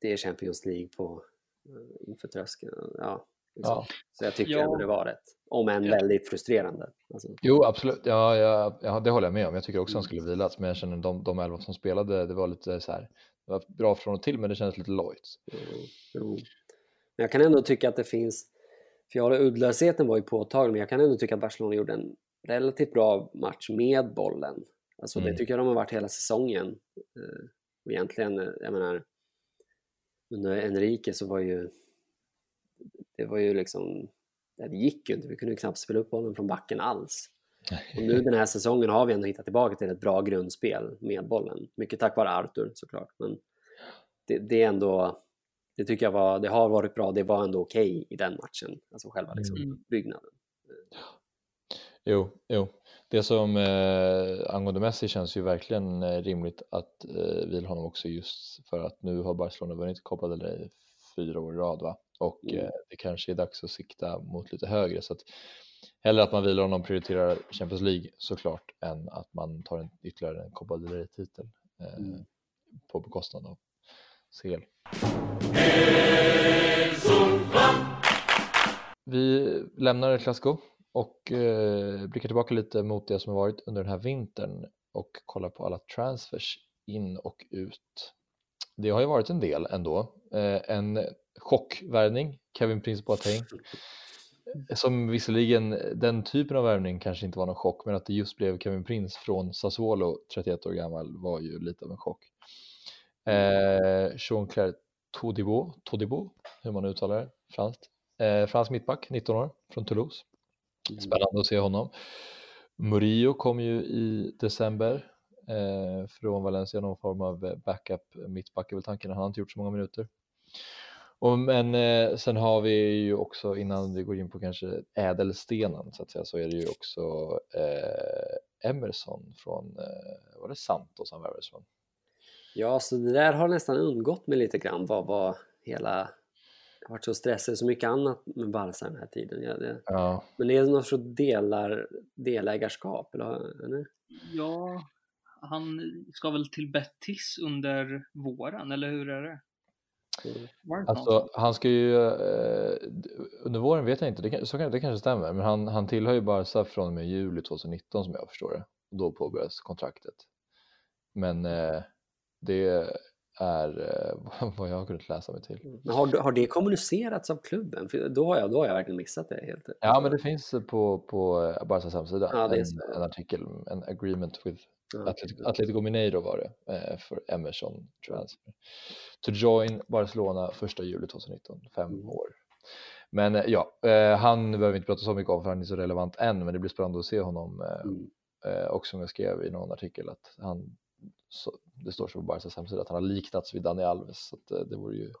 det är Champions League på, eh, inför tröskeln. Ja, liksom. ja. Så jag tycker Ja. ändå det var rätt. Om än Ja. väldigt frustrerande. Alltså, Jo, absolut. Ja, ja, ja, det håller jag med om. Jag tycker också han Mm. skulle vilas, men jag känner de, de elva som spelade, det var lite så här, det var bra från och till, men det kändes lite lojt. Jo, jo. Men jag kan ändå tycka att det finns, för jag håller uddlösheten var ju påtaglig, men jag kan ändå tycka att Barcelona gjorde en relativt bra match med bollen. Alltså Mm. det tycker jag de har varit hela säsongen. Eh, Och egentligen, eh, jag menar, under Enrique så var ju, det var ju liksom, det gick ju inte, vi kunde ju knappt spela upp bollen från backen alls. Och nu den här säsongen har vi ändå hittat tillbaka till ett bra grundspel med bollen. Mycket tack vare Arthur såklart. Men det, det är ändå, det tycker jag var, det har varit bra, det var ändå okej i den matchen. Alltså själva liksom Mm. byggnaden. Jo, jo. Det som eh, angående Messi känns ju verkligen eh, rimligt att eh, vila honom också just för att nu har Barcelona vunnit Copa del Rey fyra år i rad va? Och Mm. eh, det kanske är dags att sikta mot lite högre så att hellre att man vilar honom och prioriterar Champions League såklart än att man tar en, ytterligare en Copa del Rey-titel eh, Mm. på bekostnad av CL. Vi lämnar El Clasico och eh, blickar tillbaka lite mot det som har varit under den här vintern och kollar på alla transfers in och ut. Det har ju varit en del ändå. Eh, en chockvärvning, Kevin Prince Boateng, som visserligen den typen av värvning kanske inte var någon chock, men att det just blev Kevin Prince från Sassuolo, 31 år gammal, var ju lite av en chock. Eh, Jean-Claire Todibo, Todibo, hur man uttalar det, franskt. Eh, fransk mittback, 19 år, från Toulouse. Mm. Spännande att se honom. Murillo kom ju i december eh, från Valencia, någon form av backup mittback är väl tanken, han har inte gjort så många minuter. Och, men eh, sen har vi ju också, innan vi går in på kanske ädelstenen så att säga, så är det ju också eh, Emerson från, eh, var det Santos han värvades från? Ja, så det där har nästan undgått mig lite grann. Vad var hela... Jag har varit så stressad, så mycket annat med Barca den här tiden. Ja, det... Ja, Men det är något sorts delar, delägarskap, eller? eller? Ja, han ska väl till Betis under våren, eller hur är det? Alltså han ska ju, eh, under våren vet jag inte, det, så det kanske stämmer, men han, han tillhör ju Barca från och med juli 2019 som jag förstår det. Och då påbörjas kontraktet. Men eh, det är eh, vad jag har kunnat läsa mig till. Men har, har det kommunicerats av klubben? För då, har jag, då har jag verkligen missat det helt. Ja, men det finns på, på Barcas hemsida Ja, en, en artikel, en agreement with Atletico, Atletico Mineiro var det eh, för Emerson transfer. To join Barcelona 1 juli 2019, fem Mm. år. Men eh, ja, eh, han behöver vi inte prata så mycket om för han är så relevant än, men det blir spännande att se honom. Eh, Mm. eh, och som jag skrev i någon artikel att han, så, det står så på Barcas hemsida att han har liknats vid Dani Alves. Så att, det vore ju,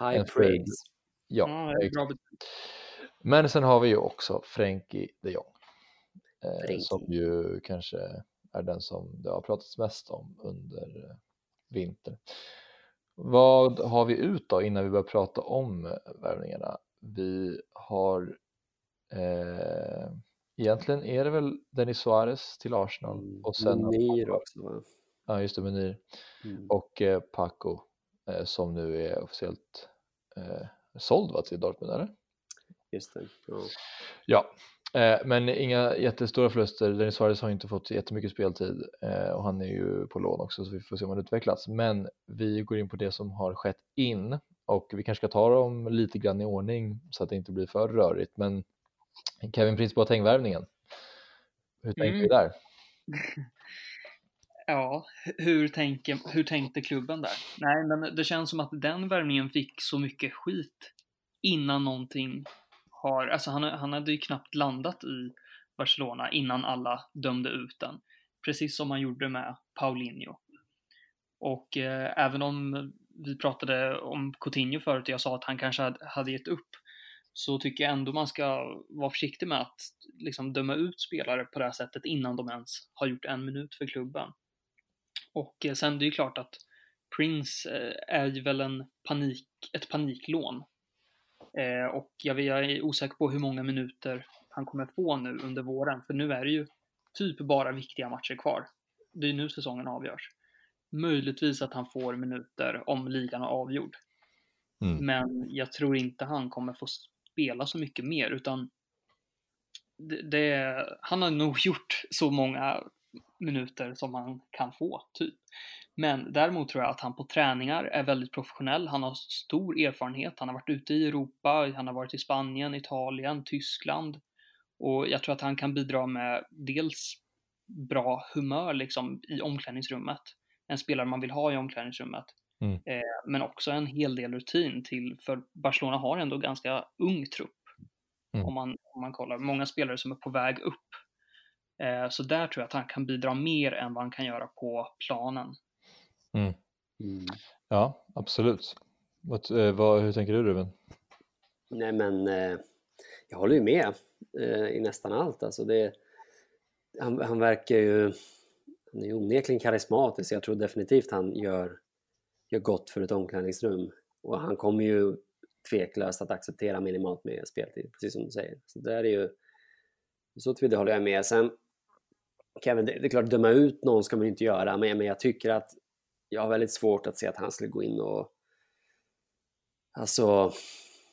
High praise. ja, bet- Men sen har vi ju också Frenkie de Jong. Frenkie. som ju kanske är den som det har pratats mest om under eh, vintern. Vad har vi ut då innan vi börjar prata om eh, värvningarna? Vi har eh, egentligen är det väl Denis Suarez till Arsenal Mm. och sen Munir också va? ja, just det, Munir Mm. och eh, Paco eh, som nu är officiellt eh, såld va, till Dortmund eller? Just det. Ja. Ja, men inga jättestora förluster. Denis Suarez har inte fått jättemycket speltid eh, och han är ju på lån också så vi får se om han utvecklas. Men vi går in på det som har skett in och vi kanske ska ta dem lite grann i ordning så att det inte blir för rörigt. Men Kevin Prince Boateng-värvningen, hur tänker Mm. vi där? Ja, hur, tänker, hur tänkte klubben där? Nej, men det känns som att den värvningen fick så mycket skit innan någonting har, alltså han, han hade ju knappt landat i Barcelona innan alla dömde ut den. Precis som han gjorde med Paulinho. Och eh, även om vi pratade om Coutinho förut och jag sa att han kanske hade, hade gett upp så tycker jag ändå man ska vara försiktig med att liksom döma ut spelare på det här sättet innan de ens har gjort en minut för klubben. Och eh, sen det är ju klart att Prince eh, är ju väl en panik, ett paniklån. Eh, och jag, är osäker på hur många minuter han kommer få nu under våren, för nu är det ju typ bara viktiga matcher kvar. Det är nu säsongen avgörs. Möjligtvis att han får minuter om ligan är avgjord. Mm. Men jag tror inte han kommer få spela så mycket mer utan det, det, han har nog gjort så många minuter som han kan få, typ. Men däremot tror jag att han på träningar är väldigt professionell. Han har stor erfarenhet. Han har varit ute i Europa, han har varit i Spanien, Italien, Tyskland. Och jag tror att han kan bidra med dels bra humör liksom i omklädningsrummet. En spelare man vill ha i omklädningsrummet. Mm. Eh, men också en hel del rutin till, för Barcelona har ändå ganska ung trupp. Mm. Om, man, om man kollar. Många spelare som är på väg upp. Eh, så där tror jag att han kan bidra mer än vad han kan göra på planen. Mm. Ja, absolut. Vad, eh, vad, hur tänker du Ruben? Nej men eh, jag håller ju med eh, i nästan allt. Alltså det, han, han verkar ju, han är ju onekligen karismatisk. Jag tror definitivt han gör, gör gott för ett omklädningsrum. Och han kommer ju tveklöst att acceptera minimalt med speltid, precis som du säger. Så det är ju, så tillvida håller jag med. Sen, Kevin, det, det är klart, döma ut någon ska man ju inte göra, men, men jag tycker att jag har väldigt svårt att se att han skulle gå in och Alltså,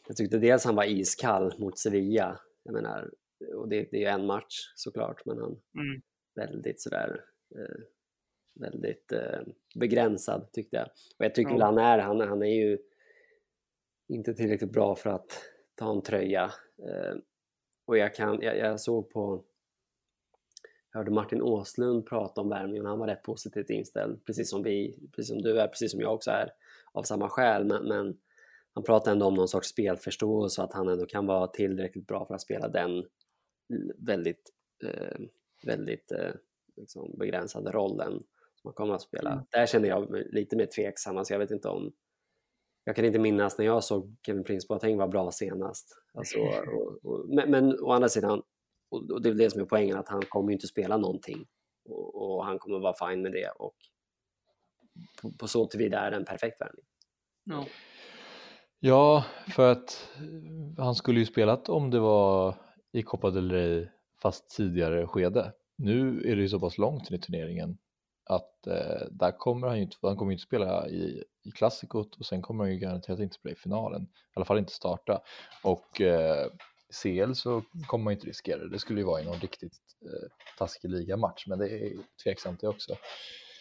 jag tyckte dels han var iskall mot Sevilla. Jag menar, och det, det är ju en match såklart, men han Mm. väldigt sådär eh, väldigt eh, begränsad tyckte jag. Och jag tycker Ja. han är, han, han är ju inte tillräckligt bra för att ta en tröja. Eh, och jag, kan, jag, jag såg på hörde Martin Åslund prata om och han var rätt positivt inställd, precis som vi, precis som du är, precis som jag också är, av samma skäl. Men, men han pratade ändå om någon sorts spelförståelse och att han ändå kan vara tillräckligt bra för att spela den väldigt, eh, väldigt eh, liksom begränsade rollen som han kommer att spela. Mm. Där känner jag mig lite mer tveksam, alltså jag vet inte om jag kan inte minnas när jag såg Kevin Prince Boateng var bra senast. Alltså, och, och, men, men å andra sidan, och, och det är väl det som är poängen, att han kommer ju inte spela någonting. Och, och han kommer vara fine med det. Och på, på så tillvida är det en perfekt värvning. Ja. Ja, för att han skulle ju spelat om det var i Copa del Rey fast tidigare skede. Nu är det ju så pass långt in i turneringen att eh, där kommer han ju inte, han kommer ju inte spela i, i klassikot och sen kommer han ju garanterat inte spela i finalen, i alla fall inte starta. Och eh, CL så kommer man inte riskera det, det skulle ju vara i någon riktigt eh, taskig ligamatch, men det är tveksamt det också.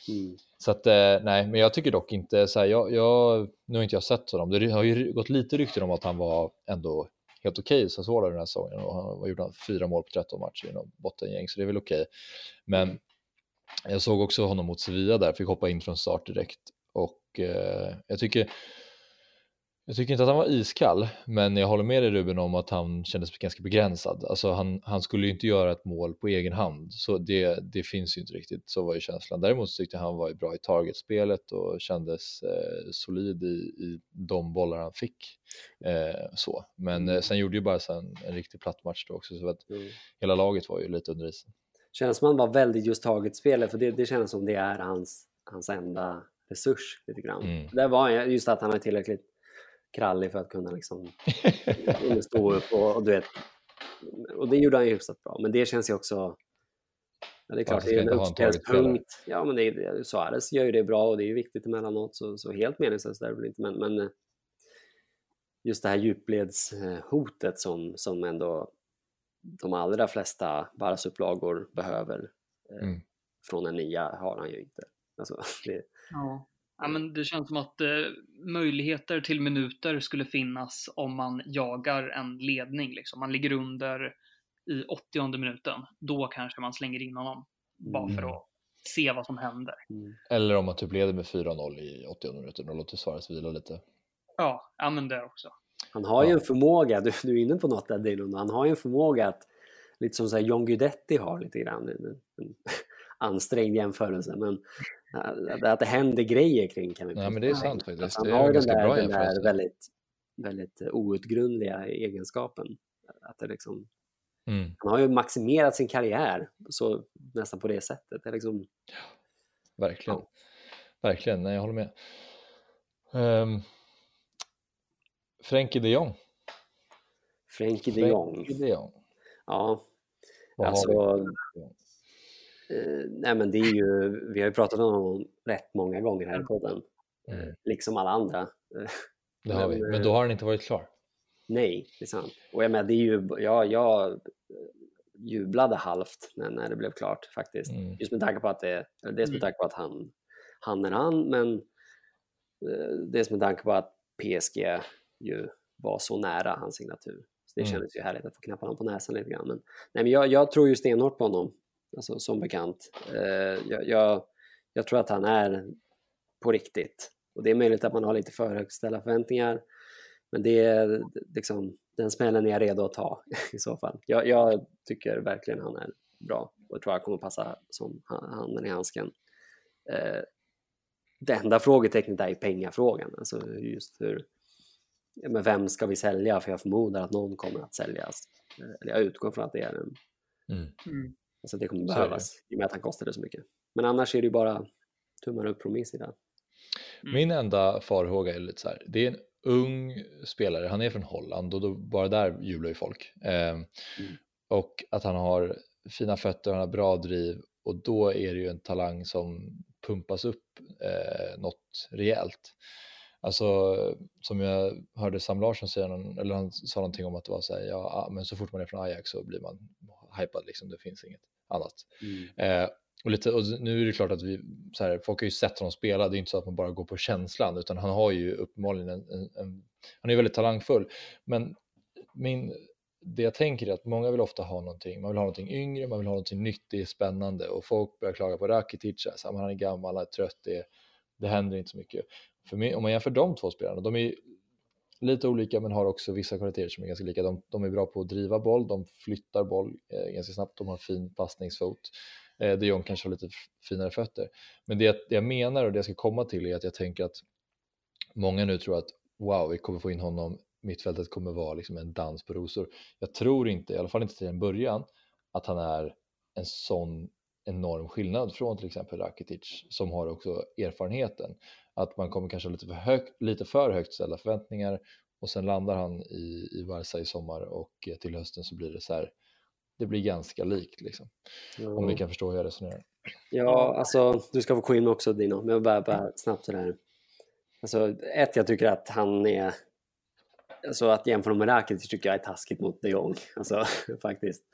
Mm. Så att eh, nej, men jag tycker dock inte så här, jag, jag, nu har inte jag sett honom, det har ju gått lite rykten om att han var ändå helt okej okay, Sassuolo den här säsongen och han gjorde fyra mål på 13 matcher i något bottengäng så det är väl okej. Men jag såg också honom mot Sevilla där, fick hoppa in från start direkt och eh, jag tycker jag tycker inte att han var iskall, men jag håller med dig Ruben om att han kändes ganska begränsad. Alltså han, han skulle ju inte göra ett mål på egen hand, så det, det finns ju inte riktigt. Så var ju känslan. Däremot tyckte jag han var ju bra i targetspelet och kändes eh, solid i, i de bollar han fick. Eh, så. Men eh, sen gjorde ju bara sen en riktig platt match då också, så att Mm. hela laget var ju lite under isen. Känns som han var väldigt just taget spelet för det, det känns som det är hans, hans enda resurs lite grann. Mm. Där var just att han är tillräckligt krallig för att kunna liksom stå upp och, och du vet och det gjorde han ju hyfsat bra men det känns ju också ja, det är klart ska det är en uppspelspunkt ja men det är, Suarez gör ju det bra och det är ju viktigt emellanåt så, så helt meningslöst är det väl inte men, men eh, just det här djupledshotet som, som ändå de allra flesta Barca-upplagor behöver eh, Mm. från en nia har han ju inte. Alltså, det, Ja. Ja, men det känns som att eh, möjligheter till minuter skulle finnas om man jagar en ledning. Liksom. Man ligger under i 80 minuten. Då kanske man slänger in honom. Bara för Mm. att se vad som händer. Mm. Eller om man typ leder med 4-0 i 80 minuter och låter Suarez vila lite. Ja, ja men det också. Han har ju en förmåga, du, du är inne på något där Dylan, han har ju en förmåga att, lite som så här John Guidetti har lite grann, en, en ansträngd jämförelse, men att det händer grejer kring Kevin Nej men det är Prince. sant faktiskt. Han har den där, den där väldigt, väldigt outgrundliga egenskapen. Att det liksom, Mm. han har ju maximerat sin karriär så, nästan på det sättet. Det liksom, Verkligen. Ja. Verkligen, nej jag håller med. Um, Frenkie de Jong. Frenkie de Jong. Frenkie de Jong. Ja, Vad alltså, nej men det är ju, vi har ju pratat om honom rätt många gånger här i podden. Mm. Eh, liksom alla andra. Eh, Det har vi, men, men då har han inte varit klar. Nej, det är sant. Och jag menar, det är ju, jag, jag eh, jublade halvt när, när det blev klart faktiskt. Mm. Just med tanke på att det, eller dels med Mm. tanke på att han, han är han, men eh, dels med tanke på att PSG ju var så nära hans signatur. Så det Mm. kändes ju härligt att få knappa honom på näsan lite grann. Men, nej, men jag, jag tror ju stenhårt på honom, alltså, som bekant. Eh, jag, jag, jag tror att han är på riktigt. Och det är möjligt att man har lite för högt ställda förväntningar. Men det är liksom, den smällen är jag redo att ta i så fall. Jag, jag tycker verkligen han är bra och jag tror han kommer passa som ha- handen i handsken. Eh, det enda frågetecknet är pengafrågan. Alltså just hur, ja, men vem ska vi sälja? För jag förmodar att någon kommer att säljas. Eh, Eller jag utgår från att det är en, Mm. Mm. Alltså det kommer behövas i och med att han kostade så mycket. Men annars är det ju bara tummar upp från min sida. Mm. Min enda farhåga är lite så här, det är en ung spelare, han är från Holland och då, bara där jublar ju folk. Ehm, Och att han har fina fötter, han har bra driv och då är det ju en talang som pumpas upp eh, något rejält. Alltså som jag hörde Sam Larsson säga, någon, eller han sa någonting om att det var så här, ja ah, men så fort man är från Ajax så blir man hypad liksom, det finns inget annat. Eh, och, lite, och nu är det klart att vi, så här, folk har ju sett honom spela, det är inte så att man bara går på känslan, utan han har ju uppenbarligen en, en, en han är väldigt talangfull. Men min, det jag tänker är att många vill ofta ha någonting, man vill ha någonting yngre, man vill ha någonting nytt, det är spännande och folk börjar klaga på Rakitic, han är gammal, han är trött, det, det händer inte så mycket. För mig, om man jämför de två spelarna, de är lite olika men har också vissa kvaliteter som är ganska lika. De, de är bra på att driva boll, de flyttar boll eh, ganska snabbt, de har fin passningsfot. Eh, de Jong kanske har lite finare fötter. Men det, det jag menar och det jag ska komma till är att jag tänker att många nu tror att wow, vi kommer få in honom, mittfältet kommer vara liksom en dans på rosor. Jag tror inte, i alla fall inte till en början, att han är en sån enorm skillnad från till exempel Rakitic som har också erfarenheten. Att man kommer kanske lite för, hög, lite för högt ställda förväntningar och sen landar han i, i Barca i sommar och eh, till hösten så blir det så här, det blir ganska likt liksom. Om ni kan förstå hur jag resonerar. Ja, alltså du ska få gå in också Dino, men jag bara, bara snabbt sådär. Alltså ett, jag tycker att han är, alltså att jämföra med Rakitic tycker jag är taskigt mot de Jong, alltså faktiskt.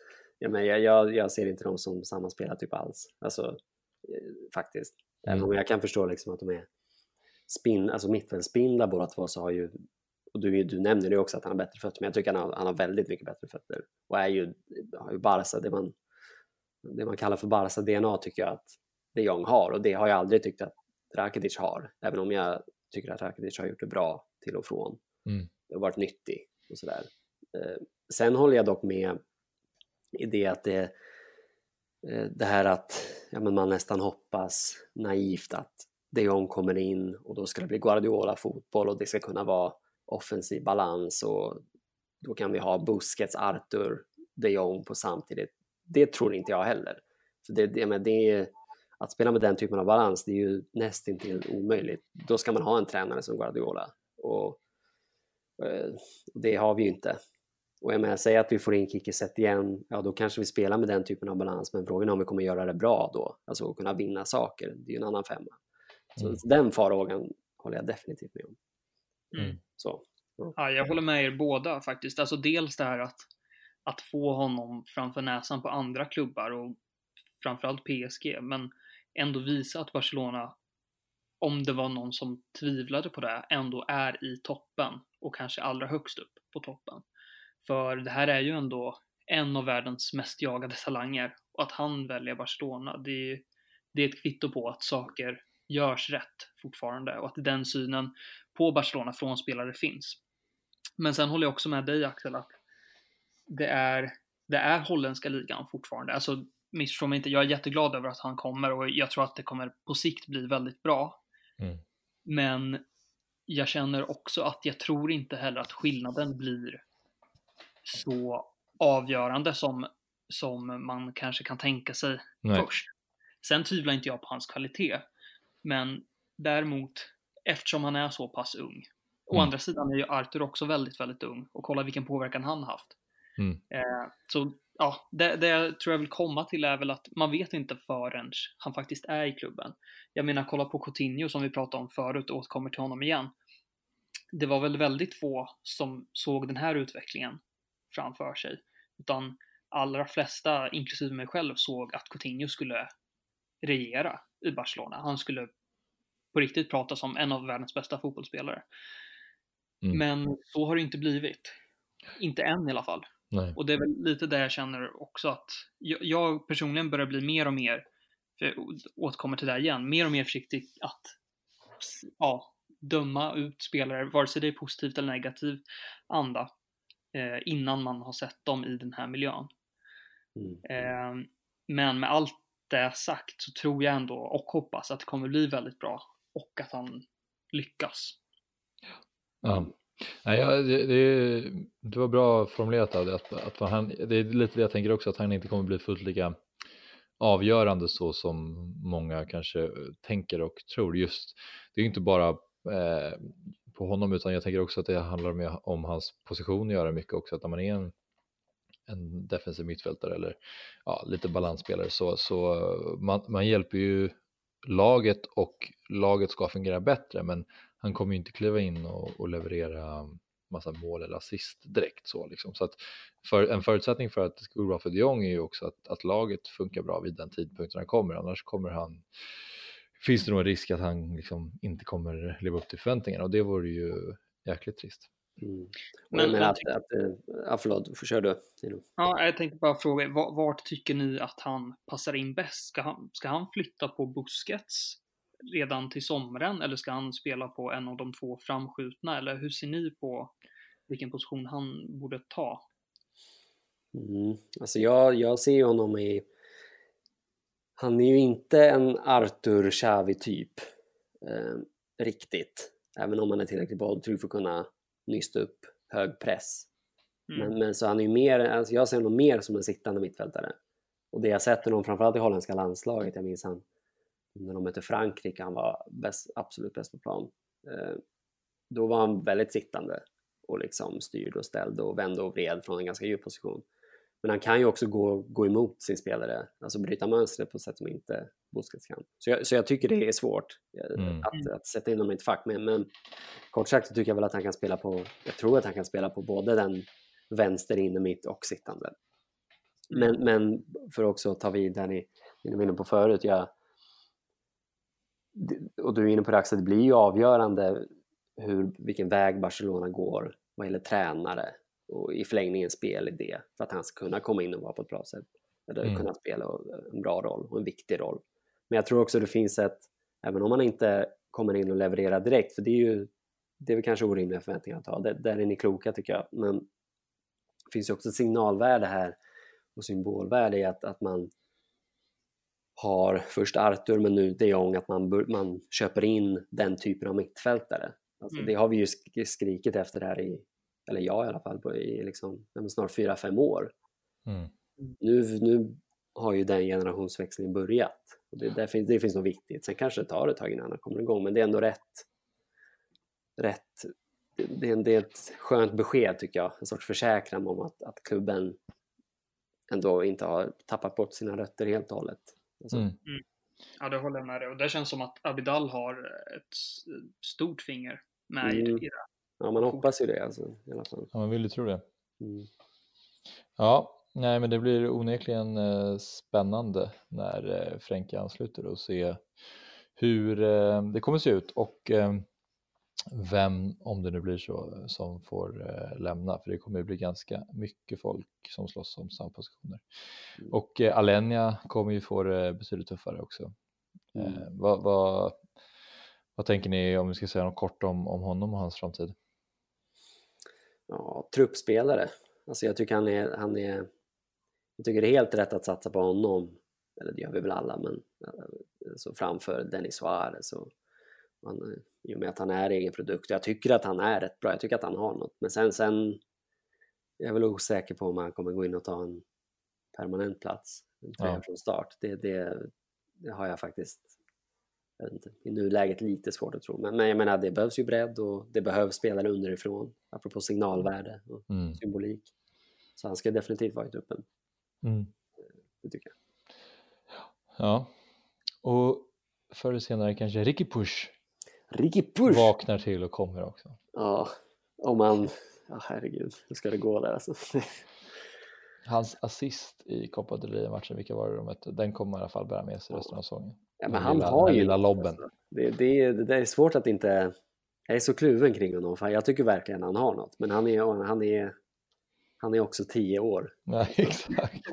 Ja, men jag, jag, jag ser inte dem som samma spelartyp alls, alltså eh, faktiskt. Även Mm. om jag kan förstå liksom att de är spin, alltså mittfältsspindlar båda två så har ju, och du, du nämner det också att han har bättre fötter, men jag tycker han har, han har väldigt mycket bättre fötter. Och är ju, har ju Barca, det man, det man kallar för Barca-DNA tycker jag att de Jong har och det har jag aldrig tyckt att Rakitic har, även om jag tycker att Rakitic har gjort det bra till och från. Mm. Det har varit nyttig och sådär. Eh, sen håller jag dock med i det att det, eh, det här att ja, men man nästan hoppas naivt att de Jong kommer in och då ska det bli Guardiola-fotboll och det ska kunna vara offensiv balans och då kan vi ha Busquets, Arthur, de Jong på samtidigt. Det tror inte jag heller. För det, det, men det att spela med den typen av balans, det är ju nästintill omöjligt. Då ska man ha en tränare som Guardiola och eh, och det har vi ju inte. Och jag menar, säg att vi får in Kiki igen, ja då kanske vi spelar med den typen av balans, men frågan är om vi kommer göra det bra då, alltså att kunna vinna saker, det är ju en annan femma. Så Mm. den farhågan håller jag definitivt med om. Mm. Så. Ja, jag håller med er båda faktiskt. Alltså dels det här att, att få honom framför näsan på andra klubbar och framförallt PSG, men ändå visa att Barcelona om det var någon som tvivlade på det, ändå är i toppen och kanske allra högst upp på toppen. För det här är ju ändå en av världens mest jagade talanger och att han väljer Barcelona, det är, det är ett kvitto på att saker görs rätt fortfarande och att den synen på Barcelona från spelare finns. Men sen håller jag också med dig Axel att det är, det är holländska ligan fortfarande. Alltså missförstå mig inte, jag är jätteglad över att han kommer och jag tror att det kommer på sikt bli väldigt bra. Mm. Men jag känner också att jag tror inte heller att skillnaden blir så avgörande som, som man kanske kan tänka sig Nej. först. Sen tvivlar inte jag på hans kvalitet. Men däremot, eftersom han är så pass ung. Å Mm. andra sidan är ju Arthur också väldigt, väldigt ung. Och kolla vilken påverkan han haft. Mm. Eh, så ja, det, det jag tror jag vill komma till är väl att man vet inte förrän han faktiskt är i klubben. Jag menar, kolla på Coutinho som vi pratade om förut och återkommer till honom igen. Det var väl väldigt få som såg den här utvecklingen framför sig. Utan allra flesta, inklusive mig själv, såg att Coutinho skulle regera i Barcelona. Han skulle på riktigt prata som en av världens bästa fotbollsspelare. Mm. Men så har det inte blivit. Inte än i alla fall. Nej. Och det är väl lite det jag känner också att jag, jag personligen börjar bli mer och mer, för jag återkommer till det här igen, mer och mer försiktig att ja, döma ut spelare, vare sig det är positivt eller negativ anda, innan man har sett dem i den här miljön. Mm. Eh, men med allt det sagt så tror jag ändå och hoppas att det kommer bli väldigt bra och att han lyckas. Ja. Nej, ja, det, det, det var bra formulerat av det, att, att han, det är lite det jag tänker också, att han inte kommer bli fullt lika avgörande så som många kanske tänker och tror. Just, det är inte bara eh, på honom utan jag tänker också att det handlar om, om hans position att göra mycket också, att när man är en, en defensiv mittfältare eller ja, lite balansspelare så, så man, man hjälper ju laget och laget ska fungera bättre men han kommer ju inte kliva in och, och leverera massa mål eller assist direkt så liksom. Så att för, en förutsättning för att det ska gå bra för de Jong är ju också att, att laget funkar bra vid den tidpunkten han kommer, annars kommer han finns det nog en risk att han liksom inte kommer leva upp till förväntningarna och det vore ju jäkligt trist. Mm. Men- jag menar men att, att, eh, ja, förlåt, kör du. Ja, jag tänkte bara fråga, va- vart tycker ni att han passar in bäst? Ska han, ska han flytta på Busquets redan till sommaren eller ska han spela på en av de två framskjutna? Eller hur ser ni på vilken position han borde ta? Mm. Alltså jag, jag ser ju honom i... Han är ju inte en Arthur Xavi-typ eh, riktigt. Även om han är tillräckligt bolltrygg för att kunna nysta upp hög press. Mm. Men, men så han är ju mer, alltså jag ser honom mer som en sittande mittfältare. Och det jag sett honom, framförallt i holländska landslaget, jag minns han när de mötte Frankrike, han var bäst, absolut bäst på plan. Eh, då var han väldigt sittande och liksom styrde och ställde och vände och vred från en ganska djup position. Men han kan ju också gå, gå emot sin spelare, alltså bryta mönstret på ett sätt som inte Busquets kan. Så jag, så jag tycker det är svårt eh, Mm. att, att sätta in honom i ett fack. Men, men kort sagt så tycker jag väl att han kan spela på, jag tror att han kan spela på både den vänster inne mitt och sittande. Men, men för också att ta vid där ni, ni var inne på förut, jag, och du är inne på det Axel, det blir ju avgörande hur, vilken väg Barcelona går vad gäller tränare och i förlängningen spelidé för att han ska kunna komma in och vara på ett bra sätt. Eller Mm. kunna spela en bra roll och en viktig roll. Men jag tror också det finns ett, även om man inte kommer in och levererar direkt, för det är ju det är väl kanske orimliga förväntningar att ha, där, där är ni kloka tycker jag, men det finns ju också ett signalvärde här och symbolvärde i att, att man har först Arthur men nu de Jong, att man, man köper in den typen av mittfältare. Alltså, Mm. Det har vi ju sk- skrikit efter här i, eller jag i alla fall, på, i liksom, snart fyra fem år. Mm. Nu, nu har ju den generationsväxlingen börjat. Och det, där finns, det finns något viktigt. Sen kanske det tar ett tag innan han kommer igång, men det är ändå rätt. rätt det, det, är, det är ett skönt besked tycker jag, en sorts försäkran om att, att klubben ändå inte har tappat bort sina rötter helt och hållet. Alltså, Mm. Ja, det håller jag med dig. Och det känns som att Abidal har ett stort finger med i Mm. det. Ja, man hoppas ju det alltså, i alla fall. Ja, man vill ju tro det. Mm. Ja, nej, men det blir onekligen eh, spännande när eh, Frenkie ansluter och se hur eh, det kommer se ut och eh, vem, om det nu blir så, som får eh, lämna, för det kommer ju bli ganska mycket folk som slåss om samma positioner. Mm. Och eh, Alenia kommer ju få det betydligt tuffare också. Mm. Eh, vad, vad, vad tänker ni om vi ska säga något kort om, om honom och hans framtid? Ja, truppspelare. Alltså jag tycker han är, han är jag tycker det är helt rätt att satsa på honom, eller det gör vi väl alla, men så framför Dennis Suarez och man, i och med att han är egen produkt. Jag tycker att han är rätt bra, jag tycker att han har något. Men sen, sen jag är väl osäker på om han kommer gå in och ta en permanent plats, en tröja Ja. från start. Det, det, det har jag faktiskt jag vet inte, i nuläget lite svårt att tro. Men, men jag menar, det behövs ju bredd och det behövs spelare underifrån, apropå signalvärde och Mm. symbolik. Så han ska definitivt vara i truppen, Mm. det tycker jag. Ja, och förr eller senare kanske Ricky Push Ricky Push! vaknar till och kommer också. Ja, om man... Ja, herregud, hur ska det gå där alltså? Hans assist i Copa del Rey-matchen, vilka var det de mötte? Den kommer i alla fall bära med sig resten av säsongen. Ja, men han lilla- har ju lilla lobben. Alltså. Det, det, det är svårt att inte... Jag är så kluven kring honom, för jag tycker verkligen han har något. Men han är, han är, han är också tio år. Nej, exakt.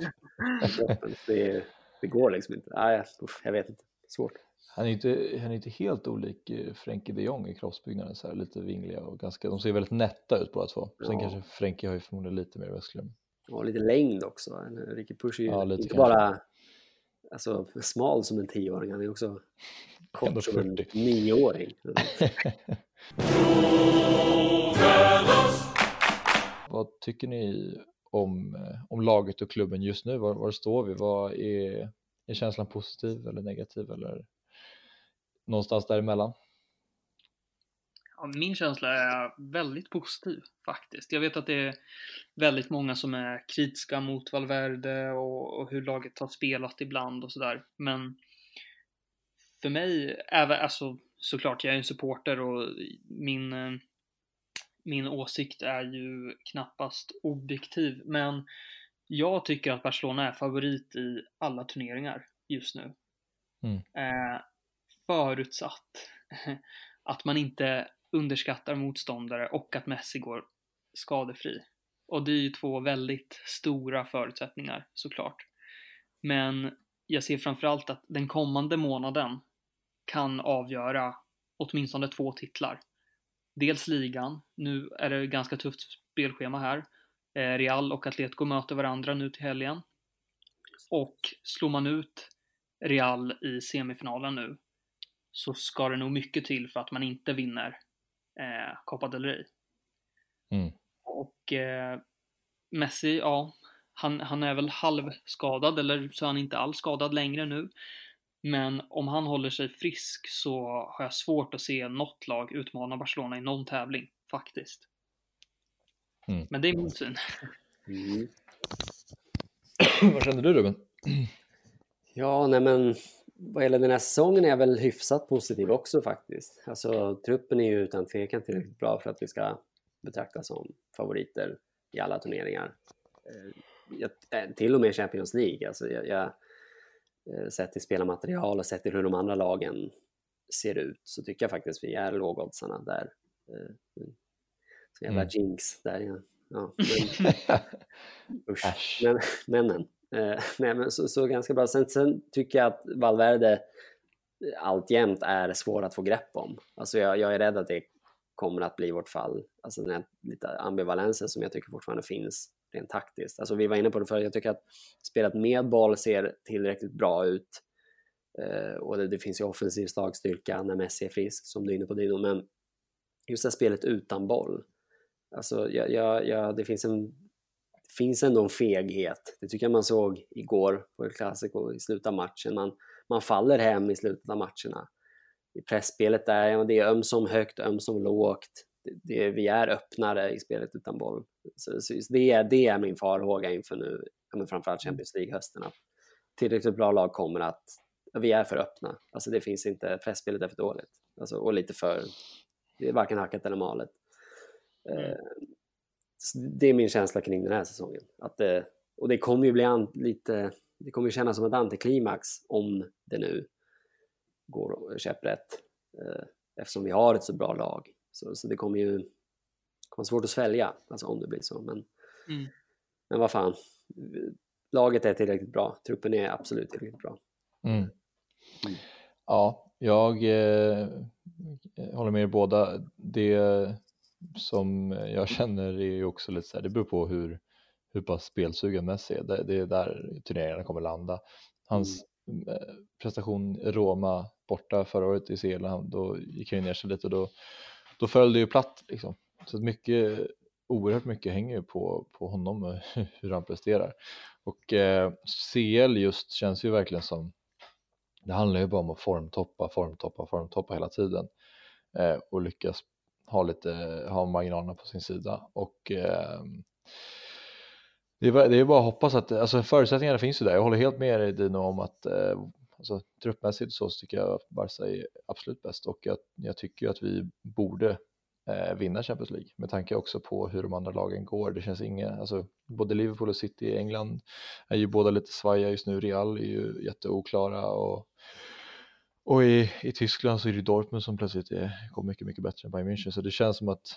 Det, det går liksom inte. Nej, jag vet inte. Svårt. Han är inte, han är inte helt olik eh, Frenkie de Jong i kroppsbyggnaden, så här, lite vingliga och ganska, de ser väldigt nätta ut båda två. Sen Ja. kanske Frenkie har ju förmodligen lite mer västkläm. Och lite längd också. Ricky Push är ju Ja, inte kanske. bara alltså, smal som en tioåring, han är också kort som en 40. nioåring. Vad tycker ni om, eh, om laget och klubben just nu? Var, var står vi? Vad är, är känslan positiv eller negativ eller någonstans däremellan? Ja, min känsla är väldigt positiv faktiskt. Jag vet att det är väldigt många som är kritiska mot Valverde och, och hur laget har spelat ibland och sådär. Men för mig, även, alltså såklart jag är en supporter och min, eh, min åsikt är ju knappast objektiv. Men jag tycker att Barcelona är favorit i alla turneringar just nu. Mm. Eh, förutsatt att man inte underskattar motståndare och att Messi går skadefri. Och det är ju två väldigt stora förutsättningar såklart. Men jag ser framförallt att den kommande månaden kan avgöra åtminstone två titlar. Dels ligan, nu är det ganska tufft spelschema här. Eh, Real och Atletico möter varandra nu till helgen. Och slår man ut Real i semifinalen nu så ska det nog mycket till för att man inte vinner eh, Copa del Rey. Mm. Och eh, Messi, ja, han, han är väl halvskadad eller så är han inte alls skadad längre nu. Men om han håller sig frisk så har jag svårt att se något lag utmana Barcelona i någon tävling, faktiskt. Mm. Men det är min syn. Mm. Vad känner du Ruben? Ja, nej men vad gäller den här säsongen är jag väl hyfsat positiv också faktiskt. Alltså truppen är ju utan tvekan tillräckligt bra för att vi ska betraktas som favoriter i alla turneringar. Eh, jag, eh, till och med Champions League. Alltså jag, jag, eh, sett till spelarmaterial och sett till hur de andra lagen ser ut så tycker jag faktiskt vi är lågoddsarna där. Så jävla Mm. jinx där ja. ja men, usch. Men, männen. Eh, nej, men så, så ganska bra. Sen, sen tycker jag att Valverde eh, alltjämt är svår att få grepp om. Alltså jag, jag är rädd att det kommer att bli vårt fall. Alltså den här lite ambivalensen som jag tycker fortfarande finns rent taktiskt. Alltså vi var inne på det förut, jag tycker att spelet med boll ser tillräckligt bra ut. Eh, och det, det finns ju offensiv slagstyrka när Messi är frisk, som du är inne på Dino. Men just det här spelet utan boll. Alltså jag, jag, jag, det finns en finns ändå en feghet. Det tycker jag man såg igår på El Clasico i slutet av matchen. Man, man faller hem i slutet av matcherna. I pressspelet där, ja, det är ömsom högt, ömsom lågt. Det, det, vi är öppnare i spelet utan boll. Så, så det, det är min farhåga inför nu, men framförallt Champions League-hösten. Att tillräckligt bra lag kommer att, vi är för öppna. Alltså det finns inte, pressspelet är för dåligt. Alltså, och lite för, det är varken hackat eller malet. Mm. Eh, det är min känsla kring den här säsongen. Att det, och det kommer ju bli an, lite, det kommer kännas som ett antiklimax om det nu går käpprätt eh, eftersom vi har ett så bra lag. Så, så det kommer ju kommer svårt att svälja alltså om det blir så. Men, Mm. men vad fan, laget är tillräckligt bra. Truppen är absolut tillräckligt bra. Mm. Mm. Ja, jag eh, håller med er båda. Det som jag känner är ju också lite så här, det beror på hur, hur pass spelsugen Messi är. Det, det är där turneringarna kommer landa. Hans eh, prestation Roma borta förra året i Zeeland, då gick han ner sig lite och då, då föll det ju platt liksom. Så mycket, oerhört mycket hänger ju på, på honom och hur han presterar. Och eh, CL just känns ju verkligen som det handlar ju bara om att formtoppa, formtoppa, formtoppa hela tiden eh, och lyckas ha lite, har marginalerna på sin sida och eh, det, är, bara- det är bara att hoppas att, alltså förutsättningarna finns ju där. Jag håller helt med dig Dino om att eh, alltså, truppmässigt så, tycker jag att Barca är absolut bäst och jag, jag tycker ju att vi borde eh, vinna Champions League med tanke också på hur de andra lagen går. Det känns inga, alltså både Liverpool och City i England är ju båda lite svajiga just nu. Real är ju jätteoklara och och i, i Tyskland så är det Dortmund som plötsligt är, går mycket, mycket bättre än Bayern München. Så det känns som att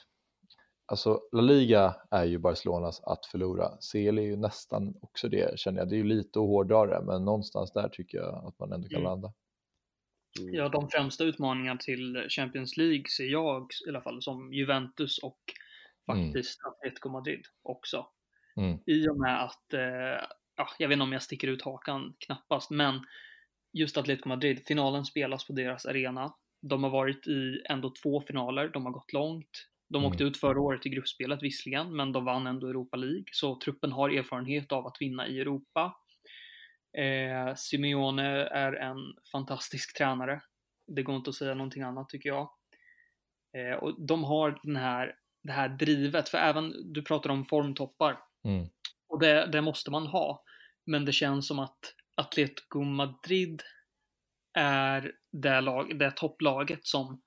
alltså La Liga är ju Barcelonas att förlora. CL är ju nästan också det känner jag. Det är ju lite att hårdra det, men någonstans där tycker jag att man ändå kan Mm. landa. Mm. Ja, de främsta utmaningarna till Champions League ser jag i alla fall som Juventus och faktiskt Atletico Madrid också. Mm. I och med att, eh, ja, jag vet inte om jag sticker ut hakan, knappast, men just Atletico Madrid, finalen spelas på deras arena. De har varit i ändå två finaler, de har gått långt. De Mm. åkte ut förra året i gruppspelet visserligen, men de vann ändå Europa League, så truppen har erfarenhet av att vinna i Europa. Eh, Simeone är en fantastisk tränare. Det går inte att säga någonting annat tycker jag. Eh, och de har den här, det här drivet, för även du pratar om formtoppar. Mm. Och det, det måste man ha. Men det känns som att Atletico Madrid är det, lag, det topplaget som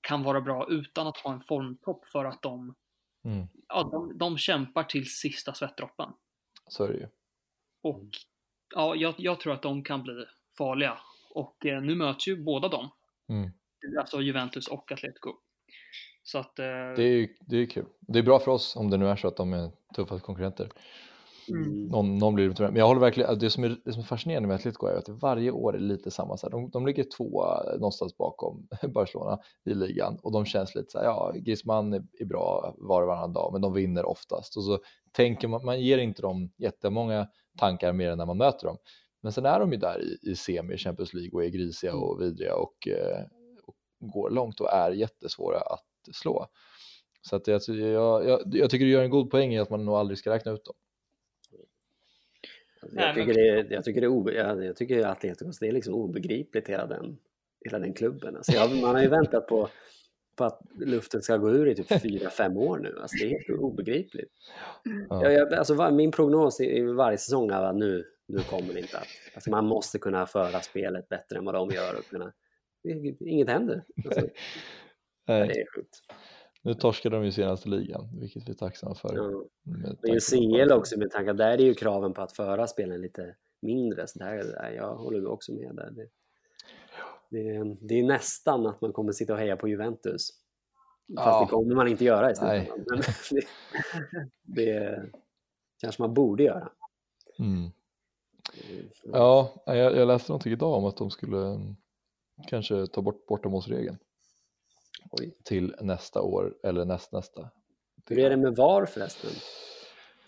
kan vara bra utan att ha en formtopp för att de, Mm. ja, de, de kämpar till sista svettdroppen. Så är det ju. Och ja, jag, jag tror att de kan bli farliga. Och eh, nu möts ju båda dem. Mm. Alltså Juventus och Atletico. Så att... Eh, Det är ju det är kul. Det är bra för oss om det nu är så att de är tuffa konkurrenter. Mm, Någon, någon blir. Men jag håller verkligen, det som är, det som är fascinerande med Atletico är att varje år är lite samma. Så här, de, de ligger tvåa någonstans bakom Barcelona i ligan och de känns lite så här, ja, Griezmann är, är bra var och varannan dag, men de vinner oftast. Och så tänker man, man ger inte dem jättemånga tankar mer än när man möter dem. Men sen är de ju där i, i semi i Champions League och är grisiga och vidriga och, eh, och går långt och är jättesvåra att slå. Så att jag, jag, jag, jag tycker du gör en god poäng i att man nog aldrig ska räkna ut dem. Jag, tycker det, är- jag tycker det är obe, jag, jag tycker Atleticos, det är liksom obegripligt hela den, hela den klubben. Alltså jag, man har ju väntat på, på att luften ska gå ur i typ fyra fem år nu. Alltså det är helt obegripligt. Ja. Jag, jag, alltså var, min prognos i, i varje säsong är att nu, nu kommer det inte att... Alltså man måste kunna föra spelet bättre än vad de gör och kunna... Inget händer. Alltså, det är sjukt. Nu torskade de ju senaste ligan, vilket vi är tacksamma för. Ja. Men på- CL också med tanke där är ju kraven på att föra spelen lite mindre. Så där, där, jag håller också med där. Det, det, det är nästan att man kommer sitta och heja på Juventus. Fast Ja. det kommer man inte göra i Nej. slutändan. Men det, det kanske man borde göra. Mm. Ja, jag, jag läste någonting idag om att de skulle mm, kanske ta bort bortamålsregeln Oj. till nästa år eller nästnästa. Hur är det med VAR förresten?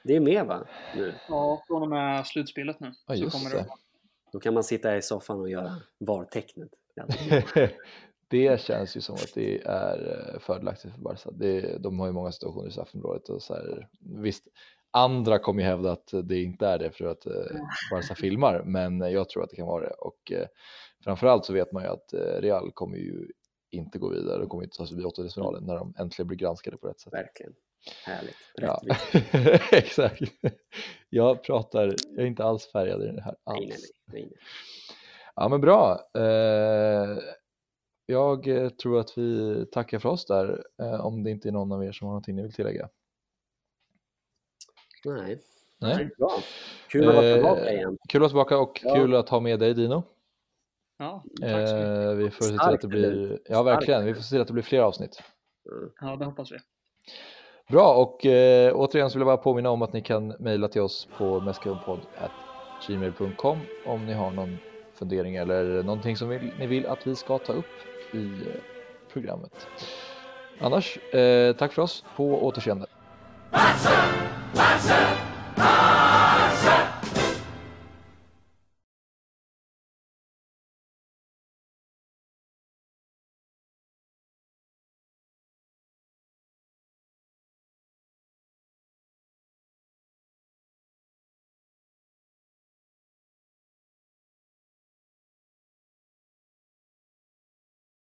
Det är med va? Nu. Ja, från och med slutspelet nu. Ja, så just kommer det. det. Då kan man sitta i soffan och göra VAR-tecknet. Det känns ju som att det är eh, fördelaktigt för Barca. Det, de har ju många situationer i straffområdet och så här, visst, andra kommer ju hävda att det inte är det för att eh, Barca filmar, men jag tror att det kan vara det och eh, framförallt så vet man ju att Real kommer ju inte gå vidare, de kommer inte ta sig förbi åttondelsfinalen när de äntligen blir granskade på rätt sätt. Verkligen. Härligt. Ja. Exakt. Jag pratar, jag är inte alls färgad i det här alls. Nej, nej, nej, nej. Ja men bra. Eh, jag eh, tror att vi tackar för oss där, eh, om det inte är någon av er som har någonting ni vill tillägga. nej. Nej? Bra. Kul att vara Eh, tillbaka igen. Kul att vara tillbaka och Ja. kul att ha med dig Dino. Ja, tack så mycket. Eh, vi får se till att det blir, ja verkligen, vi får se till att det blir fler avsnitt. Mm. Ja, det hoppas vi. Bra, och eh, återigen så vill jag bara påminna om att ni kan mejla till oss på mescalpodd.gmail.com om ni har någon fundering eller någonting som vill, ni vill att vi ska ta upp i eh, programmet. Annars, eh, tack för oss, på återseende. Massive, massive,